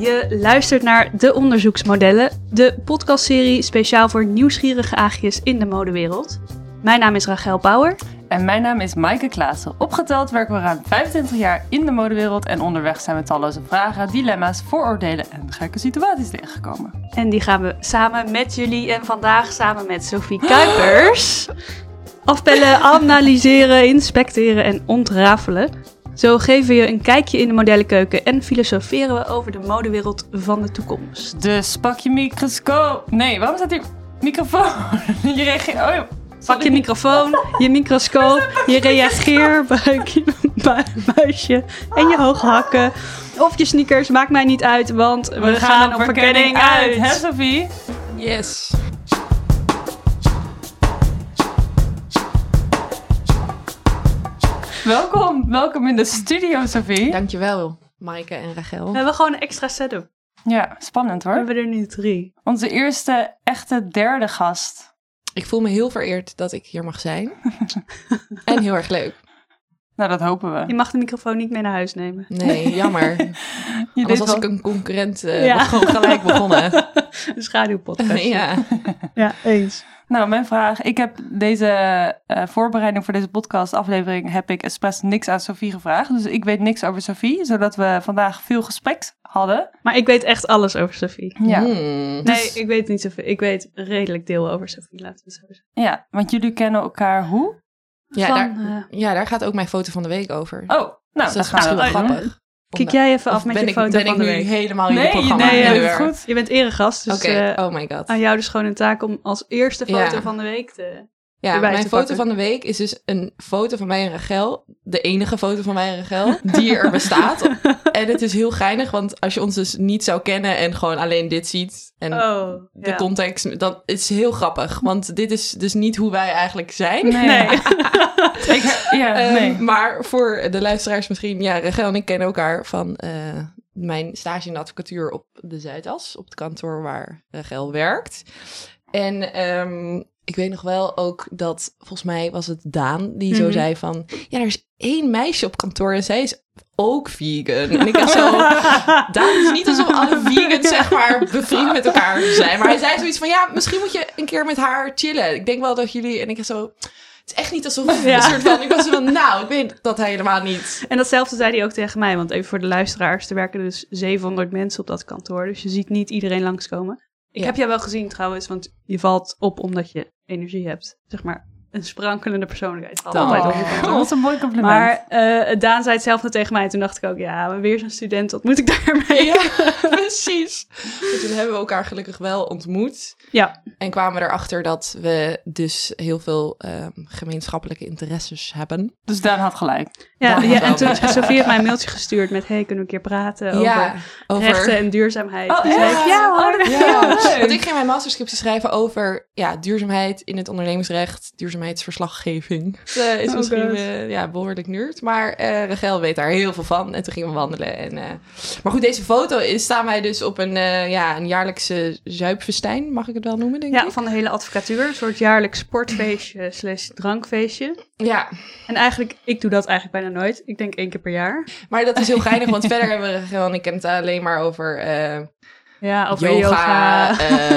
Je luistert naar De Onderzoeksmodellen, de podcastserie speciaal voor nieuwsgierige aagjes in de modewereld. Mijn naam is Rachel Bauer. En mijn naam is Maaike Klaassen. Opgeteld werken we ruim 25 jaar in de modewereld en onderweg zijn we talloze vragen, dilemma's, vooroordelen en gekke situaties tegengekomen. En die gaan we samen met jullie en vandaag samen met Sophie Kuipers afbellen, analyseren, inspecteren en ontrafelen. Zo geven we je een kijkje in de modellenkeuken en filosoferen we over de modewereld van de toekomst. Dus pak je microscoop. Nee, waarom staat hier microfoon? je reageert. Oh, ja. Pak je microfoon, je microscoop, je reageerbuikje, bu- buisje en je hoge hakken. Of je sneakers, maakt mij niet uit, want we, gaan op verkenning uit. Hè, Sophie? Yes. Welkom, welkom in de studio, Sophie. Dankjewel, Maaike en Rachel. We hebben gewoon een extra setup. Ja, spannend We hoor. hebben er nu drie. Onze eerste echte derde gast. Ik voel me heel vereerd dat ik hier mag zijn. en heel erg leuk. Nou, dat hopen we. Je mag de microfoon niet mee naar huis nemen. Nee, jammer. Je Anders was wel- ik een concurrent eh, Ja. gewoon gelijk begonnen. Een schaduwpodcast. ja. ja, eens. Nou, mijn vraag. Ik heb deze eh, voorbereiding voor deze podcast aflevering heb ik expres niks aan Sophie gevraagd. Dus ik weet niks over Sophie, zodat we vandaag veel gesprek hadden. Maar ik weet echt alles over Sophie. Ja, Hmm. Nee, ik weet niet zoveel. Ik weet redelijk deel over Sophie, laten we zo zeggen. ja want jullie kennen elkaar hoe? Ja, Van, daar, eh, ja, daar gaat ook mijn foto van de week over. Oh, nou, dus dat dat is gaan we misschien wel doen. grappig. Kijk jij even af met je ik, foto ben van ik de nu week. helemaal in Nee, het programma? nee, ja, nu weer? goed. Je bent eregast, dus eh, oh my god. aan jou dus gewoon een taak om als eerste foto Ja. van de week te... Ja, mijn foto van de week is dus een foto van mij en Rachel. De enige foto van mij en Rachel die er bestaat. en het is heel geinig, want als je ons dus niet zou kennen en gewoon alleen dit ziet en Oh, de ja. context, dan is het heel grappig. Want dit is dus niet hoe wij eigenlijk zijn. Nee. Nee. Ik, ja, Ehm, nee. Maar voor de luisteraars misschien, ja, Rachel en ik kennen elkaar van eh, mijn stage in de advocatuur op de Zuidas, op het kantoor waar Rachel werkt. En ehm, ik weet nog wel ook dat, volgens mij was het Daan, die zo Mhm. zei van, ja, er is één meisje op kantoor en zij is ook vegan. En ik dacht zo, Daan is niet alsof alle vegans, zeg maar, bevriend met elkaar zijn. Maar hij zei zoiets van, ja, misschien moet je een keer met haar chillen. Ik denk wel dat jullie, en ik zo... Het is echt niet alsof Ja. een soort van... Ik was zo van, nou, ik weet dat helemaal niet. En datzelfde zei hij ook tegen mij, want even voor de luisteraars, er werken dus 700 mensen op dat kantoor, dus je ziet niet iedereen langskomen. Ik heb jou wel gezien trouwens, want je valt op omdat je energie hebt. Zeg maar, een sprankelende persoonlijkheid Oh. altijd op je Oh, wat een mooi compliment. Maar eh, Daan zei hetzelfde tegen mij. Toen dacht ik ook, ja, maar weer zo'n student, wat moet ik daarmee? Ja, precies. En toen hebben we elkaar gelukkig wel ontmoet. Ja. En kwamen erachter dat we dus heel veel ehm, gemeenschappelijke interesses hebben. dus Daan had gelijk. Ja, Daan ja, en toen Sofie heeft mij een mailtje gestuurd met, hey, kunnen we een keer praten over ja, rechten en duurzaamheid. Oh, zei ik, ja hoor. Oh, Ja, leuk. want ik ging mijn masterscriptie schrijven over ja, duurzaamheid in het ondernemingsrecht, duurzaamheidsverslaggeving. Eh, is Oh misschien eh, ja, behoorlijk nerd, maar eh Rachel weet daar heel veel van. En toen gingen we wandelen. En, eh, maar goed, deze foto is, staan wij dus op een, ja, een jaarlijkse zuipfestijn, mag ik het wel noemen, denk Ja, ik? van de hele advocatuur. Een soort jaarlijks sportfeestje slash drankfeestje. Ja, En eigenlijk, ik doe dat eigenlijk bijna nooit. Ik denk één keer per jaar. maar dat is heel geinig, want verder hebben we Rachel en ik het alleen maar over Ja, over yoga, yoga.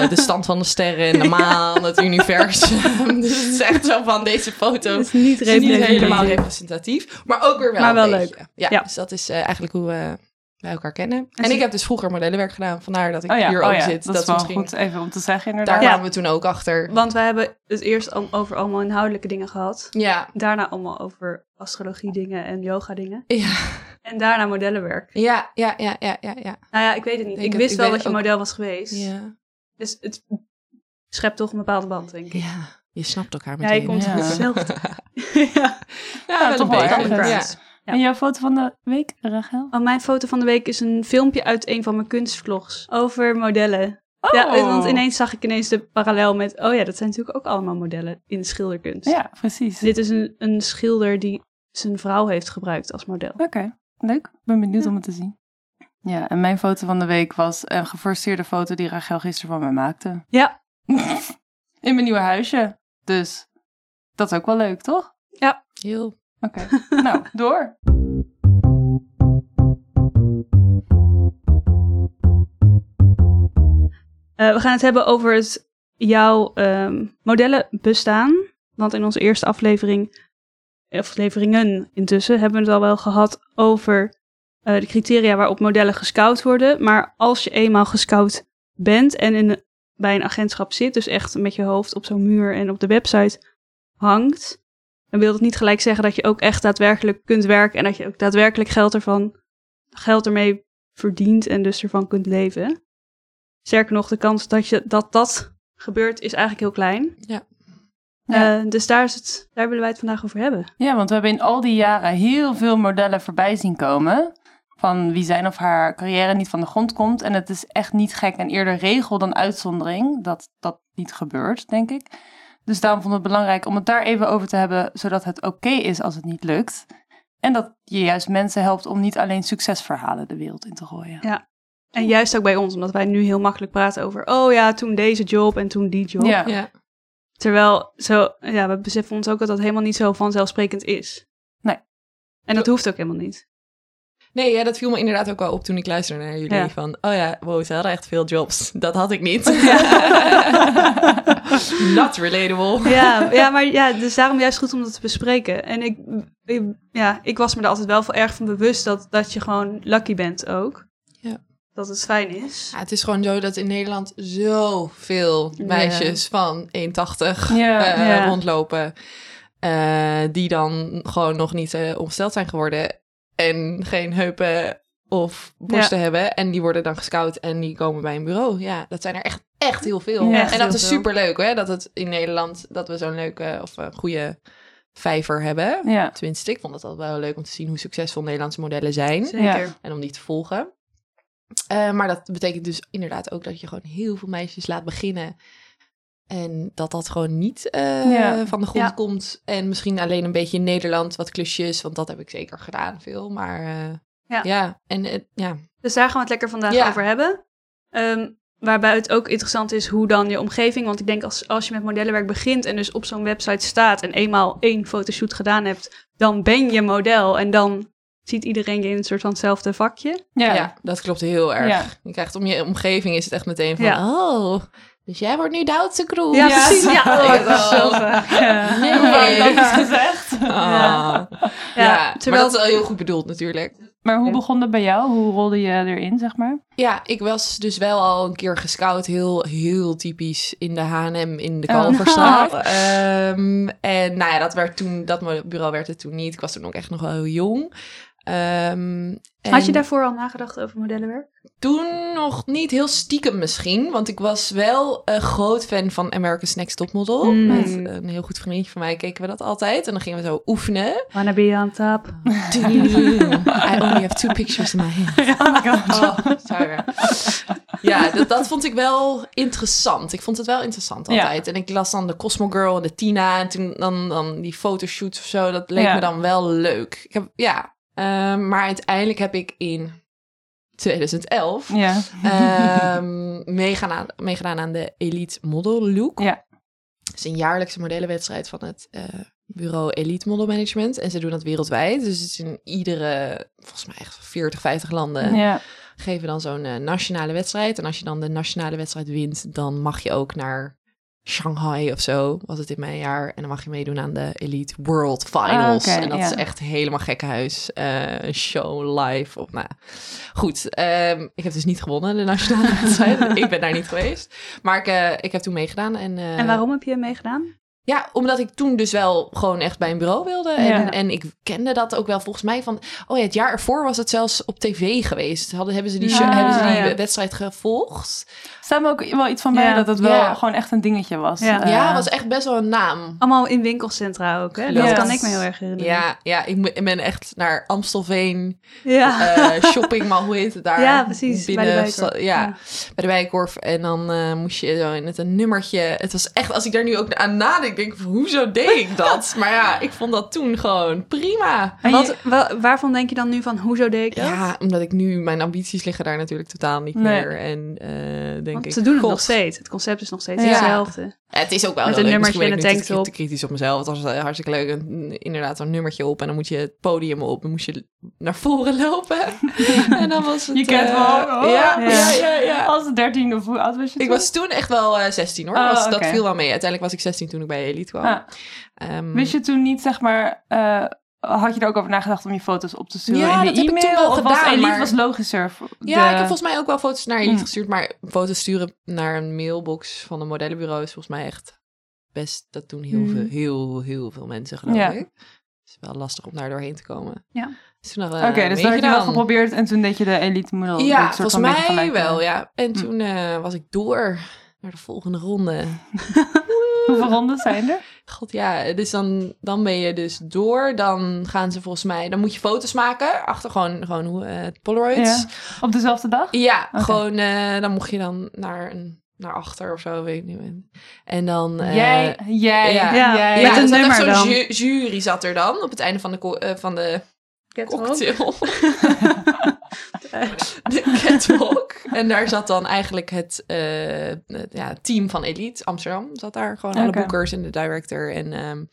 eh, de stand van de sterren en de maan, het universum. dus het is echt zo van deze foto. Het is niet Het is niet helemaal representatief, maar ook weer wel Maar wel een beetje. Ja, Ja. dus dat is eh, eigenlijk hoe we wij elkaar kennen. En, ik heb dus vroeger modellenwerk gedaan, vandaar dat ik Oh ja, hier oh ook ja, zit. dat, is wel misschien, goed even om te zeggen Daar inderdaad. Ja. kwamen we toen ook achter. Want we hebben het eerst al over allemaal inhoudelijke dingen gehad. Ja, Daarna allemaal over astrologie dingen en yoga dingen. ja, En daarna modellenwerk. ja, ja, ja, ja, ja. ja. Nou ja, ik weet het niet. Ik wist ik wel dat je ook- model was geweest. ja. Dus het schept toch een bepaalde band, denk ik. ja. Je snapt elkaar Ja, meteen. je komt Ja. hetzelfde. ja. ja, wel toch een wel. Ja. Ja. En jouw foto van de week, Rachel? Oh, mijn foto van de week is een filmpje uit een van mijn kunstvlogs over modellen. Oh. Ja, want ineens zag ik ineens de parallel met... Oh ja, dat zijn natuurlijk ook allemaal modellen in schilderkunst. Ja, precies. Dit is een, een schilder die zijn vrouw heeft gebruikt als model. Oké, leuk. Ik ben benieuwd om het te zien. Ja, en mijn foto van de week was een geforceerde foto die Rachel gisteren van mij maakte. Ja. In mijn nieuwe huisje. Dus dat is ook wel leuk, toch? Heel. Oké, nou, door. Eh, we gaan het hebben over het, jouw ehm, modellenbestaan. Want in onze eerste aflevering, afleveringen intussen, hebben we het al wel gehad over eh, de criteria waarop modellen gescout worden. Maar als je eenmaal gescout bent en in, bij een agentschap zit, dus echt met je hoofd op zo'n muur en op de website hangt, dan wil dat niet gelijk zeggen dat je ook echt daadwerkelijk kunt werken en dat je ook daadwerkelijk geld ervan geld ermee verdient en dus ervan kunt leven. Sterker nog, de kans dat je, dat, dat gebeurt is eigenlijk heel klein. Ja. Ja. Eh, dus daar, is het, daar willen wij het vandaag over hebben. Ja, want we hebben in al die jaren heel veel modellen voorbij zien komen. Van wie zijn of haar carrière niet van de grond komt. En het is echt niet gek en eerder regel dan uitzondering dat dat niet gebeurt, denk ik. Dus daarom vond ik het belangrijk om het daar even over te hebben, zodat het oké is als het niet lukt. En dat je juist mensen helpt om niet alleen succesverhalen de wereld in te gooien. Ja. En juist ook bij ons, omdat wij nu heel makkelijk praten over, oh ja, toen deze job en toen die job. Ja. Ja. Terwijl, zo, ja, we beseffen ons ook dat dat helemaal niet zo vanzelfsprekend is. Nee. En dat hoeft ook helemaal niet. Nee, ja, dat viel me inderdaad ook wel op toen ik luisterde naar jullie. Ja. Van, oh ja, wow, ze hadden echt veel jobs. Dat had ik niet. Not relatable. Ja, ja, maar ja, dus daarom juist goed om dat te bespreken. En ik, ik- ja, ik was me er altijd wel erg van bewust dat, dat je gewoon lucky bent ook. Ja. Dat het fijn is. Ja, het is gewoon zo dat in Nederland zoveel meisjes van 1,80 Ja. eh, rondlopen. eh, die dan gewoon nog niet eh omsteld zijn geworden. En geen heupen of borsten hebben. En die worden dan gescout en die komen bij een bureau. Ja, dat zijn er echt, echt heel veel. Ja, echt en dat is super leuk, hè? Dat het in Nederland, dat we zo'n leuke of eh, goede vijver hebben. Ja. Tenminste, ik vond het altijd wel leuk om te zien hoe succesvol Nederlandse modellen zijn. Zeker. En om die te volgen. Eh, maar dat betekent dus inderdaad ook dat je gewoon heel veel meisjes laat beginnen. En dat dat gewoon niet eh, Ja. van de grond Ja. komt. En misschien alleen een beetje in Nederland wat klusjes. Want dat heb ik zeker gedaan veel. Maar eh, Ja. ja. en ja. Dus daar gaan we het lekker vandaag Ja. over hebben. Ehm, waarbij het ook interessant is hoe dan je omgeving. Want ik denk als, als je met modellenwerk begint en dus op zo'n website staat en eenmaal één fotoshoot gedaan hebt, dan ben je model en dan ziet iedereen je in een soort van hetzelfde vakje. Ja. Ja. dat klopt heel erg. Ja. Je krijgt om je omgeving is het echt meteen van... Ja. Oh, dus jij wordt nu de oudste crew. Ja, Ja, precies. Ja, zo. oh, dat is zo vaak. Ja. Nee. Hoe vaak dat is gezegd. Ja. Ja, terwijl- maar dat is wel heel goed bedoeld natuurlijk. Maar hoe begon dat bij jou? Hoe rolde je erin, zeg maar? Ja, ik was dus wel al een keer gescout, heel, heel typisch in de H&M in de Oh. Kalverstraat. Ehm, en nou ja, dat werd toen, dat bureau werd het toen niet. Ik was toen ook echt nog wel heel jong. Ehm, Had je daarvoor al nagedacht over modellenwerk? Toen nog niet heel stiekem misschien, want ik was wel een groot fan van America's Next Topmodel. Mm. Met een heel goed vriendje van mij keken we dat altijd. En dan gingen we zo oefenen. Wanna be on top? I only have two pictures in my hand. Oh, sorry. Ja, dat, dat vond ik wel interessant. Ik vond het wel interessant Ja. altijd. En ik las dan de Cosmo Girl en de Tina. En toen dan, dan die fotoshoots of zo. Dat leek Ja. me dan wel leuk. Ik heb, ja, Ehm, maar uiteindelijk heb ik in 2011 Ja. ehm, meegedaan, meegedaan aan de Elite Model Look. Ja. Het is een jaarlijkse modellenwedstrijd van het eh, bureau Elite Model Management. En ze doen dat wereldwijd. Dus het is in iedere, volgens mij echt 40, 50 landen Ja. geven dan zo'n eh, nationale wedstrijd. En als je dan de nationale wedstrijd wint, dan mag je ook naar Shanghai of zo, was het in mijn jaar. En dan mag je meedoen aan de Elite World Finals. Ah, en dat ja. is echt helemaal gekkenhuis. Eh een show live. Of, nou, goed, ehm, ik heb dus niet gewonnen, de nationale wedstrijd. ik ben daar niet geweest. Maar ik, eh, ik heb toen meegedaan. En, eh, En waarom heb je meegedaan? Ja, omdat ik toen dus wel gewoon echt bij een bureau wilde. En, Ja. en ik kende dat ook wel volgens mij van... Oh ja, het jaar ervoor was het zelfs op tv geweest. Hadden, hebben ze die, show- Ah, hebben ze die ja. wedstrijd gevolgd? staat me ook wel iets van bij Ja. dat het wel Ja. gewoon echt een dingetje was. Ja. Eh, ja, het was echt best wel een naam. Allemaal in winkelcentra ook, hè? Dat Yes. kan ik me heel erg herinneren. Ja, ja ik, ben echt naar Amstelveen Ja. eh, shopping, maar hoe heet het daar? Ja, precies, bij de Binnen, Bijenkorf. ja, Ja. bij de Bijenkorf. En dan eh, moest je zo in het een nummertje. Het was echt, als ik daar nu ook aan nadenk, denk ik van, hoezo deed ik dat? maar ja, ik vond dat toen gewoon prima. En Wat, wa- waarvan denk je dan nu van, hoezo deed ik dat? Ja, omdat ik nu, mijn ambities liggen daar natuurlijk totaal niet Nee. meer. En eh, denk Want ik, ze doen het God. nog steeds. Het concept is nog steeds Ja. hetzelfde. Ja, het is ook wel Met een leuk. nummertje en ik een nu te- tanktop. te kritisch op mezelf. Het was eh, hartstikke leuk. En, inderdaad, zo'n nummertje op. En dan moet je het podium op. Dan moest je naar voren lopen. en dan was het... Je kent eh, wel, oh. ja, Ja. ja, Als 13 of hoe oud was je Ik was toen echt wel eh 16 hoor. Oh, Was- Dat viel wel mee. Uiteindelijk was ik 16 toen ik bij Elite kwam. Ah. Ehm, Wist je toen niet, zeg maar, eh, had je er ook over nagedacht om je foto's op te sturen Ja, in de heb ik e-mail? toen wel was gedaan, Elite maar- was logischer? Ja, ik heb volgens mij ook wel foto's naar Elite Hmm. gestuurd. Maar foto's sturen naar een mailbox van een modellenbureau is volgens mij echt best... Dat doen heel, Hmm. veel, heel, heel veel mensen geloof Ja. ik. Het is wel lastig om daar doorheen te komen. Ja. Dus nog, Oké, dus dat had je wel geprobeerd en toen deed je de Elite model. Ja, soort volgens mij gelijk, wel, ja. En Hm. toen eh, was ik door naar de volgende ronde. Hoeveel ronden zijn er? God ja, dus dan, dan ben je dus door. Dan gaan ze volgens mij, dan moet je foto's maken achter gewoon, gewoon hoe, eh, Polaroids. Ja. Op dezelfde dag? Ja, gewoon, dan mocht je dan naar, een, naar achter of zo, weet ik niet meer. En dan... jij, jij, ja. Ja. jij. Ja, Met een er nummer zo'n dan. ju- jury zat er dan op het einde van de, van de cocktail. de catwalk. En daar zat dan eigenlijk het, eh, het, ja, team van Elite Amsterdam. Zat daar gewoon alle boekers en de director. En ehm,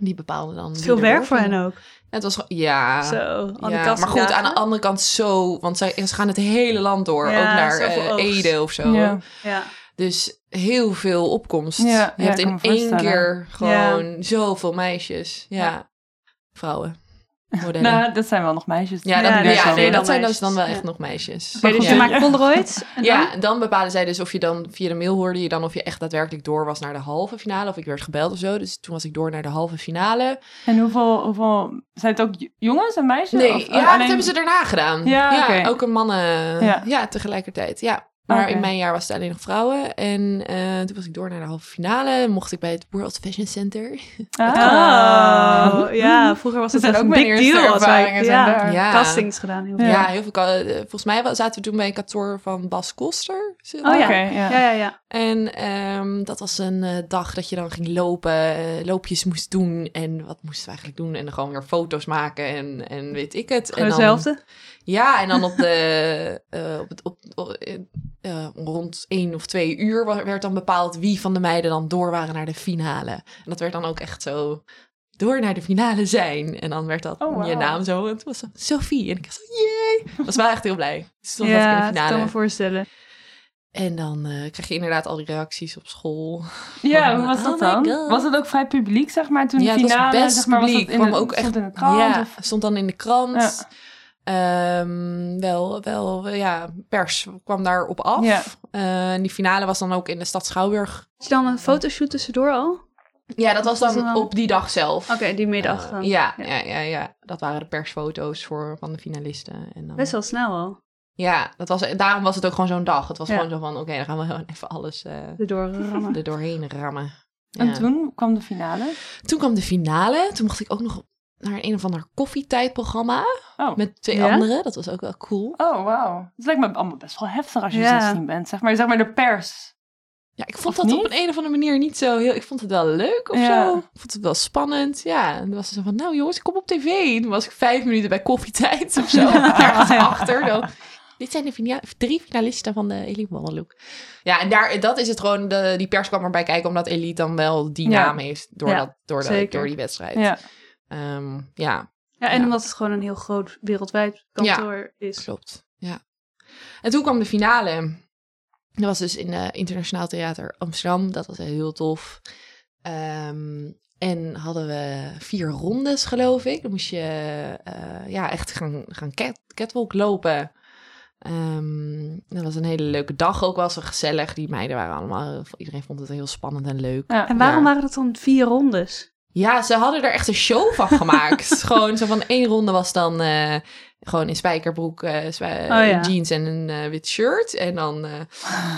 die bepaalden dan... Veel er werk voor hen ook. Ja, het was gewoon- ja. Zo, al die ja, maar goed, aan de andere kant zo... Want zij, ze gaan het hele land door. Ja, ook naar oogst. Ede of zo. Ja. Ja. Dus heel veel opkomst. Ja, je ja, hebt in één keer gewoon zoveel meisjes. Ja. Ja. Vrouwen. Modellen. Nou, dat zijn wel nog meisjes. ja, ja, dat, ja, zijn nee, wel dat zijn dus dan wel echt nog meisjes. Dus ja. je maakt Polaroids. Ja, dan bepalen zij dus of je dan via de mail hoorde je dan of je echt daadwerkelijk door was naar de halve finale. Of ik werd gebeld of zo. Dus toen was ik door naar de halve finale. En hoeveel, hoeveel... Zijn het ook jongens en meisjes? Nee, Of- ja, alleen- dat hebben ze daarna gedaan. Ja, ook een mannen. Ja. tegelijkertijd. Ja. Maar in mijn jaar was het alleen nog vrouwen. En eh, toen was ik door naar de halve finale. Mocht ik bij het World Fashion Center. Ah. Oh, ja. Vroeger was Dat het ook een mijn big eerste deal. als wij- ja, daar. Ja. castings gedaan. Heel veel. Ja, Ja. heel veel. eh, Volgens mij zaten we toen bij een kantoor van Bas Koster. Oh ja. Oké, ja. Ja, ja, ja. En ehm, dat was een eh, dag dat je dan ging lopen, loopjes moest doen. En wat moesten we eigenlijk doen? En dan gewoon weer foto's maken en, en weet ik het. Gewoon en dan, hetzelfde. Ja, en dan op de, eh, op het, op, op- eh, rond één of twee uur werd dan bepaald wie van de meiden dan door waren naar de finale. En dat werd dan ook echt zo door naar de finale zijn. En dan werd dat Oh, je naam zo. En toen was Sophie. En ik was zo, jee. was wel echt heel blij. Dus toen was ik in Ja, de dat kan finale. me voorstellen. En dan eh krijg je inderdaad al die reacties op school. Ja, hoe was Oh dat dan? Was het ook vrij publiek, zeg maar, toen ja, de het was finale? best zeg maar, publiek. Was dat in kwam de, ook echt, stond in de krant? ja, of- stond dan in de krant. Ja. Ehm, wel, wel, ja, pers kwam daarop af. Ja. Eh, en die finale was dan ook in de stad Schouwburg. Had je dan een fotoshoot tussendoor al? Ja, dat was dan op die dag zelf. Oké, die middag Eh, dan. ja, Ja. ja. Ja, ja, dat waren de persfoto's voor, van de finalisten. En dan, Best wel snel al. Ja, dat was, daarom was het ook gewoon zo'n dag. Het was Ja. gewoon zo van, oké, dan gaan we gewoon even alles eh Erdoor rammen. er doorheen rammen. En toen kwam de finale. Toen kwam de finale. Toen mocht ik ook nog naar een of ander koffietijdprogramma. Oh. Met twee Ja? anderen. Dat was ook wel cool. Oh, wauw. Het lijkt me allemaal best wel heftig als je Ja. 16 bent, zeg maar. Zeg maar de pers. Ja, ik vond Of dat op een, een of andere manier niet zo heel... Ik vond het wel leuk of Ja. zo. Ik vond het wel spannend. Ja, en toen was ze zo van, nou jongens, ik kom op tv. En toen was ik vijf minuten bij koffietijd of zo. Ergens achter. Zo. Dit zijn de fina- drie finalisten van de Elite Look. Ja, en daar, dat is het gewoon... De, die pers kwam erbij kijken, omdat Elite dan wel die Ja. naam heeft. Door, Ja, dat, door, de, door die wedstrijd. Ja. Ehm, ja, Ja, en Ja. omdat het gewoon een heel groot wereldwijd kantoor is. Klopt, ja. En toen kwam de finale. Dat was dus in het Internationaal Theater Amsterdam. Dat was heel tof. Ehm, en hadden we vier rondes, geloof ik. Dan moest je eh, ja, echt gaan, gaan cat, catwalk lopen. Ehm, dat was een hele leuke dag ook. Was een gezellig. Die meiden waren allemaal... Iedereen vond het heel spannend en leuk. Ja. En waarom Ja. waren dat dan vier rondes? Ja, ze hadden er echt een show van gemaakt. gewoon zo van één ronde was dan eh, gewoon in spijkerbroek, eh, spij- Oh ja. jeans en een eh, wit shirt. En dan eh,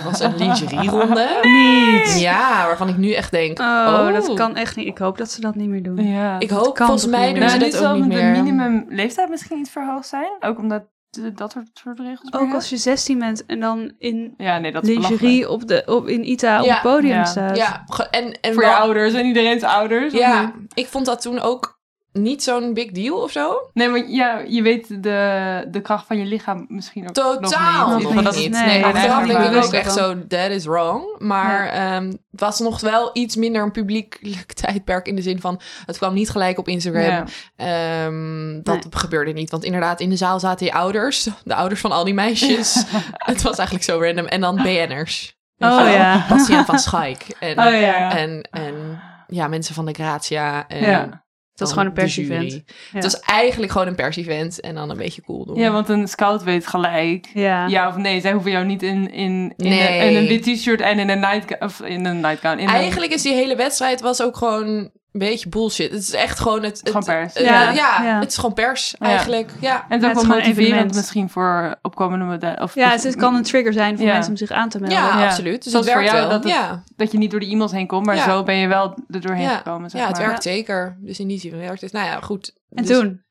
was een lingerie ronde. Niet! Ja, waarvan ik nu echt denk, Oh, oh, dat kan echt niet. Ik hoop dat ze dat niet meer doen. Ja. Ik hoop, volgens mij doen ze nou, dat dit ook zal niet de meer. minimumleeftijd misschien iets verhoogd zijn. Ook omdat de- dat soort, soort regels Ook als je 16 bent en dan in Ja, nee, dat lingerie op de, op, in ITA op het podium Ja. staat. Ja, en, en Voor je ouders en iedereen's ouders. of Ja, ik vond dat toen ook niet zo'n big deal of zo. Nee, maar ja, je weet de, de kracht van je lichaam misschien ook Totaal nog niet. niet. Dat is- Nee, nee, nee, achteraf denk ik ook echt zo, that is wrong. Maar ehm, het was nog wel iets minder een publiekelijk tijdperk in de zin van... het kwam niet gelijk op Instagram. Ja. Ehm, dat Nee. gebeurde niet. Want inderdaad, in de zaal zaten je ouders. De ouders van al die meisjes. het was eigenlijk zo random. En dan BN'ers. Oh wel? ja. Bastiaan van Schaik. En, Oh ja, ja. en, en ja, mensen van de Gratia. En Ja. Dat is dan gewoon een persevent. Ja. Het was eigenlijk gewoon een persevent. En dan een beetje cool doen. ja, want een scout weet gelijk. Ja. Ja of nee, zij hoeven jou niet in, in, in, Nee. een, in een wit t-shirt en in een nightgown. Of in een nightgown. In Eigenlijk is die hele wedstrijd was ook gewoon een beetje bullshit. Het is echt gewoon het... het Gewoon pers. eh, Ja, ja, ja. het is gewoon pers eigenlijk. Ja. En het Ja, is het is ook wel motiverend evenement. misschien voor opkomende modellen. Of Ja, het, het kan een trigger zijn voor Ja. mensen om zich aan te melden. Ja, Ja. absoluut. Dus Zoals het werkt voor jou wel. dat het- ja. dat je niet door de e-mails heen komt, maar Ja. zo ben je wel er doorheen Ja. gekomen. Zeg ja, het maar. werkt zeker. Dus in die zin werkt het. Nou ja, goed. En Dus- toen?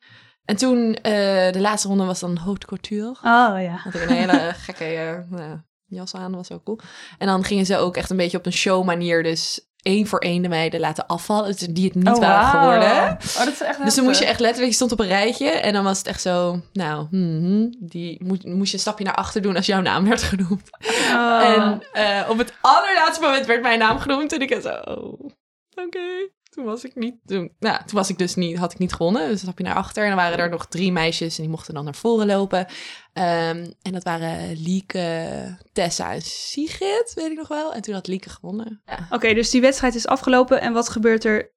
En toen, eh, de laatste ronde was dan haute couture. Oh ja. Had ik een hele gekke eh, jas aan, was ook cool. En dan gingen ze ook echt een beetje op een show manier, dus één voor één de meiden laten afvallen, dus die het niet Oh, waren geworden. Oh, dat is echt Dus dan moest je echt letterlijk, je stond op een rijtje en dan was het echt zo, nou, hmm, die moest, moest je een stapje naar achter doen als jouw naam werd genoemd. Oh. En eh, op het allerlaatste moment werd mijn naam genoemd en ik had zo, oh, oké. Toen was ik niet, toen, nou, toen was ik dus niet, had ik niet gewonnen. Dus dan stap je naar achter en dan waren er nog drie meisjes en die mochten dan naar voren lopen. Ehm, en dat waren Lieke, Tessa en Sigrid, weet ik nog wel. En toen had Lieke gewonnen. Ja. Oké, dus die wedstrijd is afgelopen en wat gebeurt er?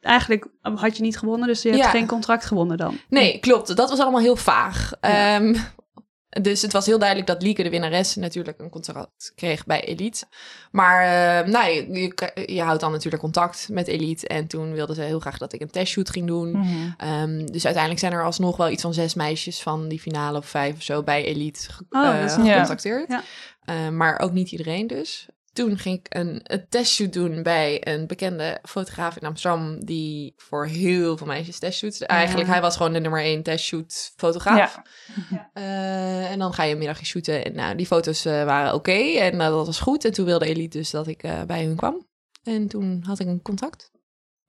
Eigenlijk had je niet gewonnen, dus je hebt Ja. geen contract gewonnen dan. Nee, klopt. Dat was allemaal heel vaag. Ja. Ehm, dus het was heel duidelijk dat Lieke, de winnares, natuurlijk een contract kreeg bij Elite. Maar eh, nou, je, je, je houdt dan natuurlijk contact met Elite. En toen wilden ze heel graag dat ik een testshoot ging doen. Mhm. Ehm, dus uiteindelijk zijn er alsnog wel iets van zes meisjes van die finale of vijf of zo bij Elite ge- Oh, eh, gecontacteerd. Ja. Eh, maar ook niet iedereen dus. Toen ging ik een, een testshoot doen bij een bekende fotograaf in Amsterdam... die voor heel veel meisjes testshoots... Eigenlijk, hij was gewoon de nummer één testshoot fotograaf. Ja. Eh, en dan ga je een middagje shooten. En nou, die foto's eh, waren oké en eh, dat was goed. En toen wilde Elite dus dat ik eh, bij hun kwam. En toen had ik een contact.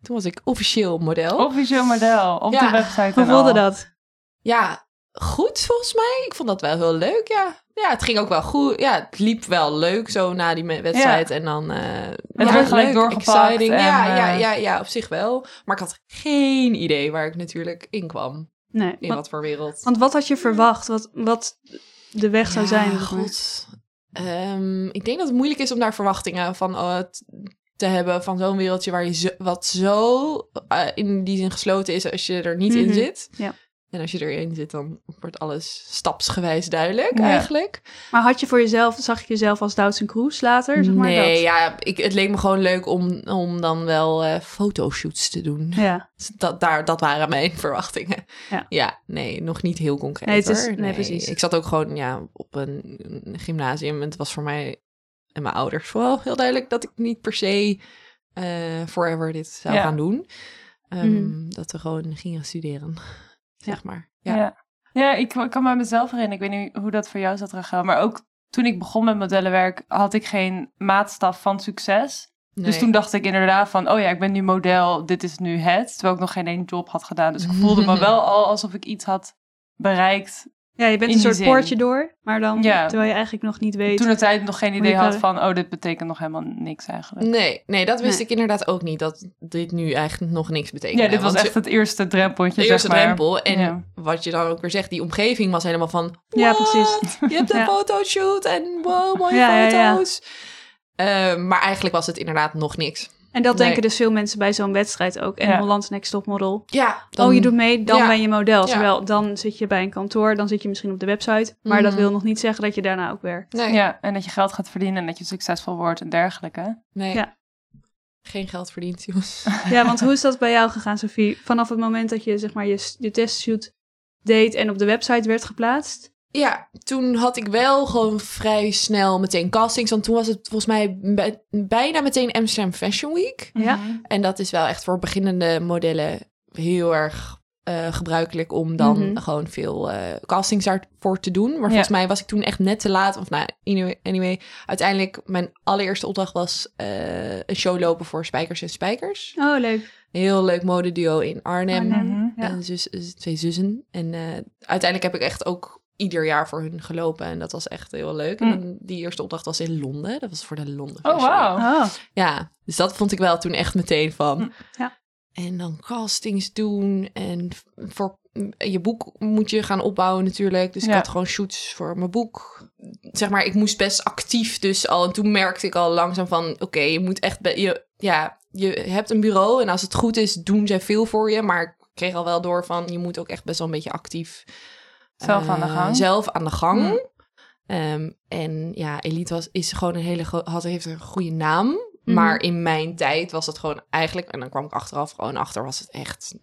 Toen was ik officieel model. Officieel model op Ja. de website. Hoe voelde dat? Ja, goed volgens mij. Ik vond dat wel heel leuk, ja. Ja, het ging ook wel goed. Ja, het liep wel leuk zo na die wedstrijd. En dan... werd ja, gelijk doorgepakt en, ja, ja, eh, ja, ja, op zich wel. Maar ik had geen idee waar ik natuurlijk in kwam. Nee. In Want, wat voor wereld. want wat had je verwacht? Wat, wat de weg zou Ja, zijn? god. Ehm, ik denk dat het moeilijk is om daar verwachtingen van oh, te hebben van zo'n wereldje waar je zo, wat zo eh, in die zin gesloten is als je er niet in Mhm, zit. ja. En als je erin zit, dan wordt alles stapsgewijs duidelijk Ja. eigenlijk. Maar had je voor jezelf, zag je jezelf als Doutzen Cruise later? Zeg maar nee, dat? ja, ik, het leek me gewoon leuk om, om dan wel eh, fotoshoots te doen. Ja. Dat, daar, dat waren mijn verwachtingen. Ja. nee, nog niet heel concreet. Nee, het is- hoor. nee, precies. Ik zat ook gewoon ja, op een, een gymnasium. En het was voor mij en mijn ouders vooral heel duidelijk dat ik niet per se eh, forever dit zou Ja. gaan doen. Ehm, Mhm. Dat we gewoon gingen studeren, zeg maar. Ja, Ja. ja. ik, ik kan me mezelf herinneren. Ik weet niet hoe dat voor jou zat, Rachel. Maar ook toen ik begon met modellenwerk, had ik geen maatstaf van succes. Dus toen dacht ik inderdaad van, oh ja, ik ben nu model, dit is nu het. Terwijl ik nog geen één job had gedaan. Dus ik voelde me wel al alsof ik iets had bereikt. Ja, je bent een soort zin. poortje door, maar dan Ja. terwijl je eigenlijk nog niet weet. Toen de tijd nog geen idee had van, oh, dit betekent nog helemaal niks eigenlijk. Nee, nee, dat wist Nee. ik inderdaad ook niet. Dat dit nu eigenlijk nog niks betekent. Ja, dit was echt het eerste drempeltje, de eerste zeg maar. drempel. En Ja. wat je dan ook weer zegt, die omgeving was helemaal van... Ja, "What? precies. Je hebt een Ja. fotoshoot en wow, mooie Ja, ja, ja. foto's. Eh, maar eigenlijk was het inderdaad nog niks. En dat Nee. denken dus veel mensen bij zo'n wedstrijd ook. En Ja. Holland's Next Top Model. Ja, oh, je doet mee, dan ja. ben je model. Ja. Terwijl dan zit je bij een kantoor, dan zit je misschien op de website. Maar dat Mhm. wil nog niet zeggen dat je daarna ook werkt. Nee, Ja, en dat je geld gaat verdienen en dat je succesvol wordt en dergelijke. nee. Ja. Geen geld verdiend, jongens. Ja, want hoe is dat bij jou gegaan, Sophie? Vanaf het moment dat je zeg maar je, je testshoot deed en op de website werd geplaatst? Ja, toen had ik wel gewoon vrij snel meteen castings. Want toen was het volgens mij bij- bijna meteen Amsterdam Fashion Week. Ja. Mhm. En dat is wel echt voor beginnende modellen heel erg eh, gebruikelijk om dan Mhm. gewoon veel eh, castings daarvoor te doen. Maar Ja. volgens mij was ik toen echt net te laat. Of nou, anyway, anyway uiteindelijk mijn allereerste opdracht was eh, een show lopen voor Spijkers en Spijkers. Oh, leuk. Heel leuk modeduo in Arnhem. Arnhem. Mhm. Ja. En zus, twee zussen. En eh, uiteindelijk heb ik echt ook ieder jaar voor hun gelopen. En dat was echt heel leuk. Mm. En die eerste opdracht was in Londen. Dat was voor de Londen Oh, wauw. Oh, Ja, dus dat vond ik wel toen echt meteen van. Hm, ja. En dan castings doen. En voor je boek moet je gaan opbouwen natuurlijk. Dus ik Ja. had gewoon shoots voor mijn boek. Zeg maar, ik moest best actief dus al. En toen merkte ik al langzaam van... Oké, je moet echt... be- je, ja, je hebt een bureau en als het goed is, doen zij veel voor je. Maar ik kreeg al wel door van... Je moet ook echt best wel een beetje actief... Zelf aan de eh, gang. Zelf aan de gang. Hm. Ehm, en ja, Elite was, is gewoon een hele had, heeft een goede naam. Mhm. Maar in mijn tijd was het gewoon eigenlijk, en dan kwam ik achteraf gewoon achter, was het echt,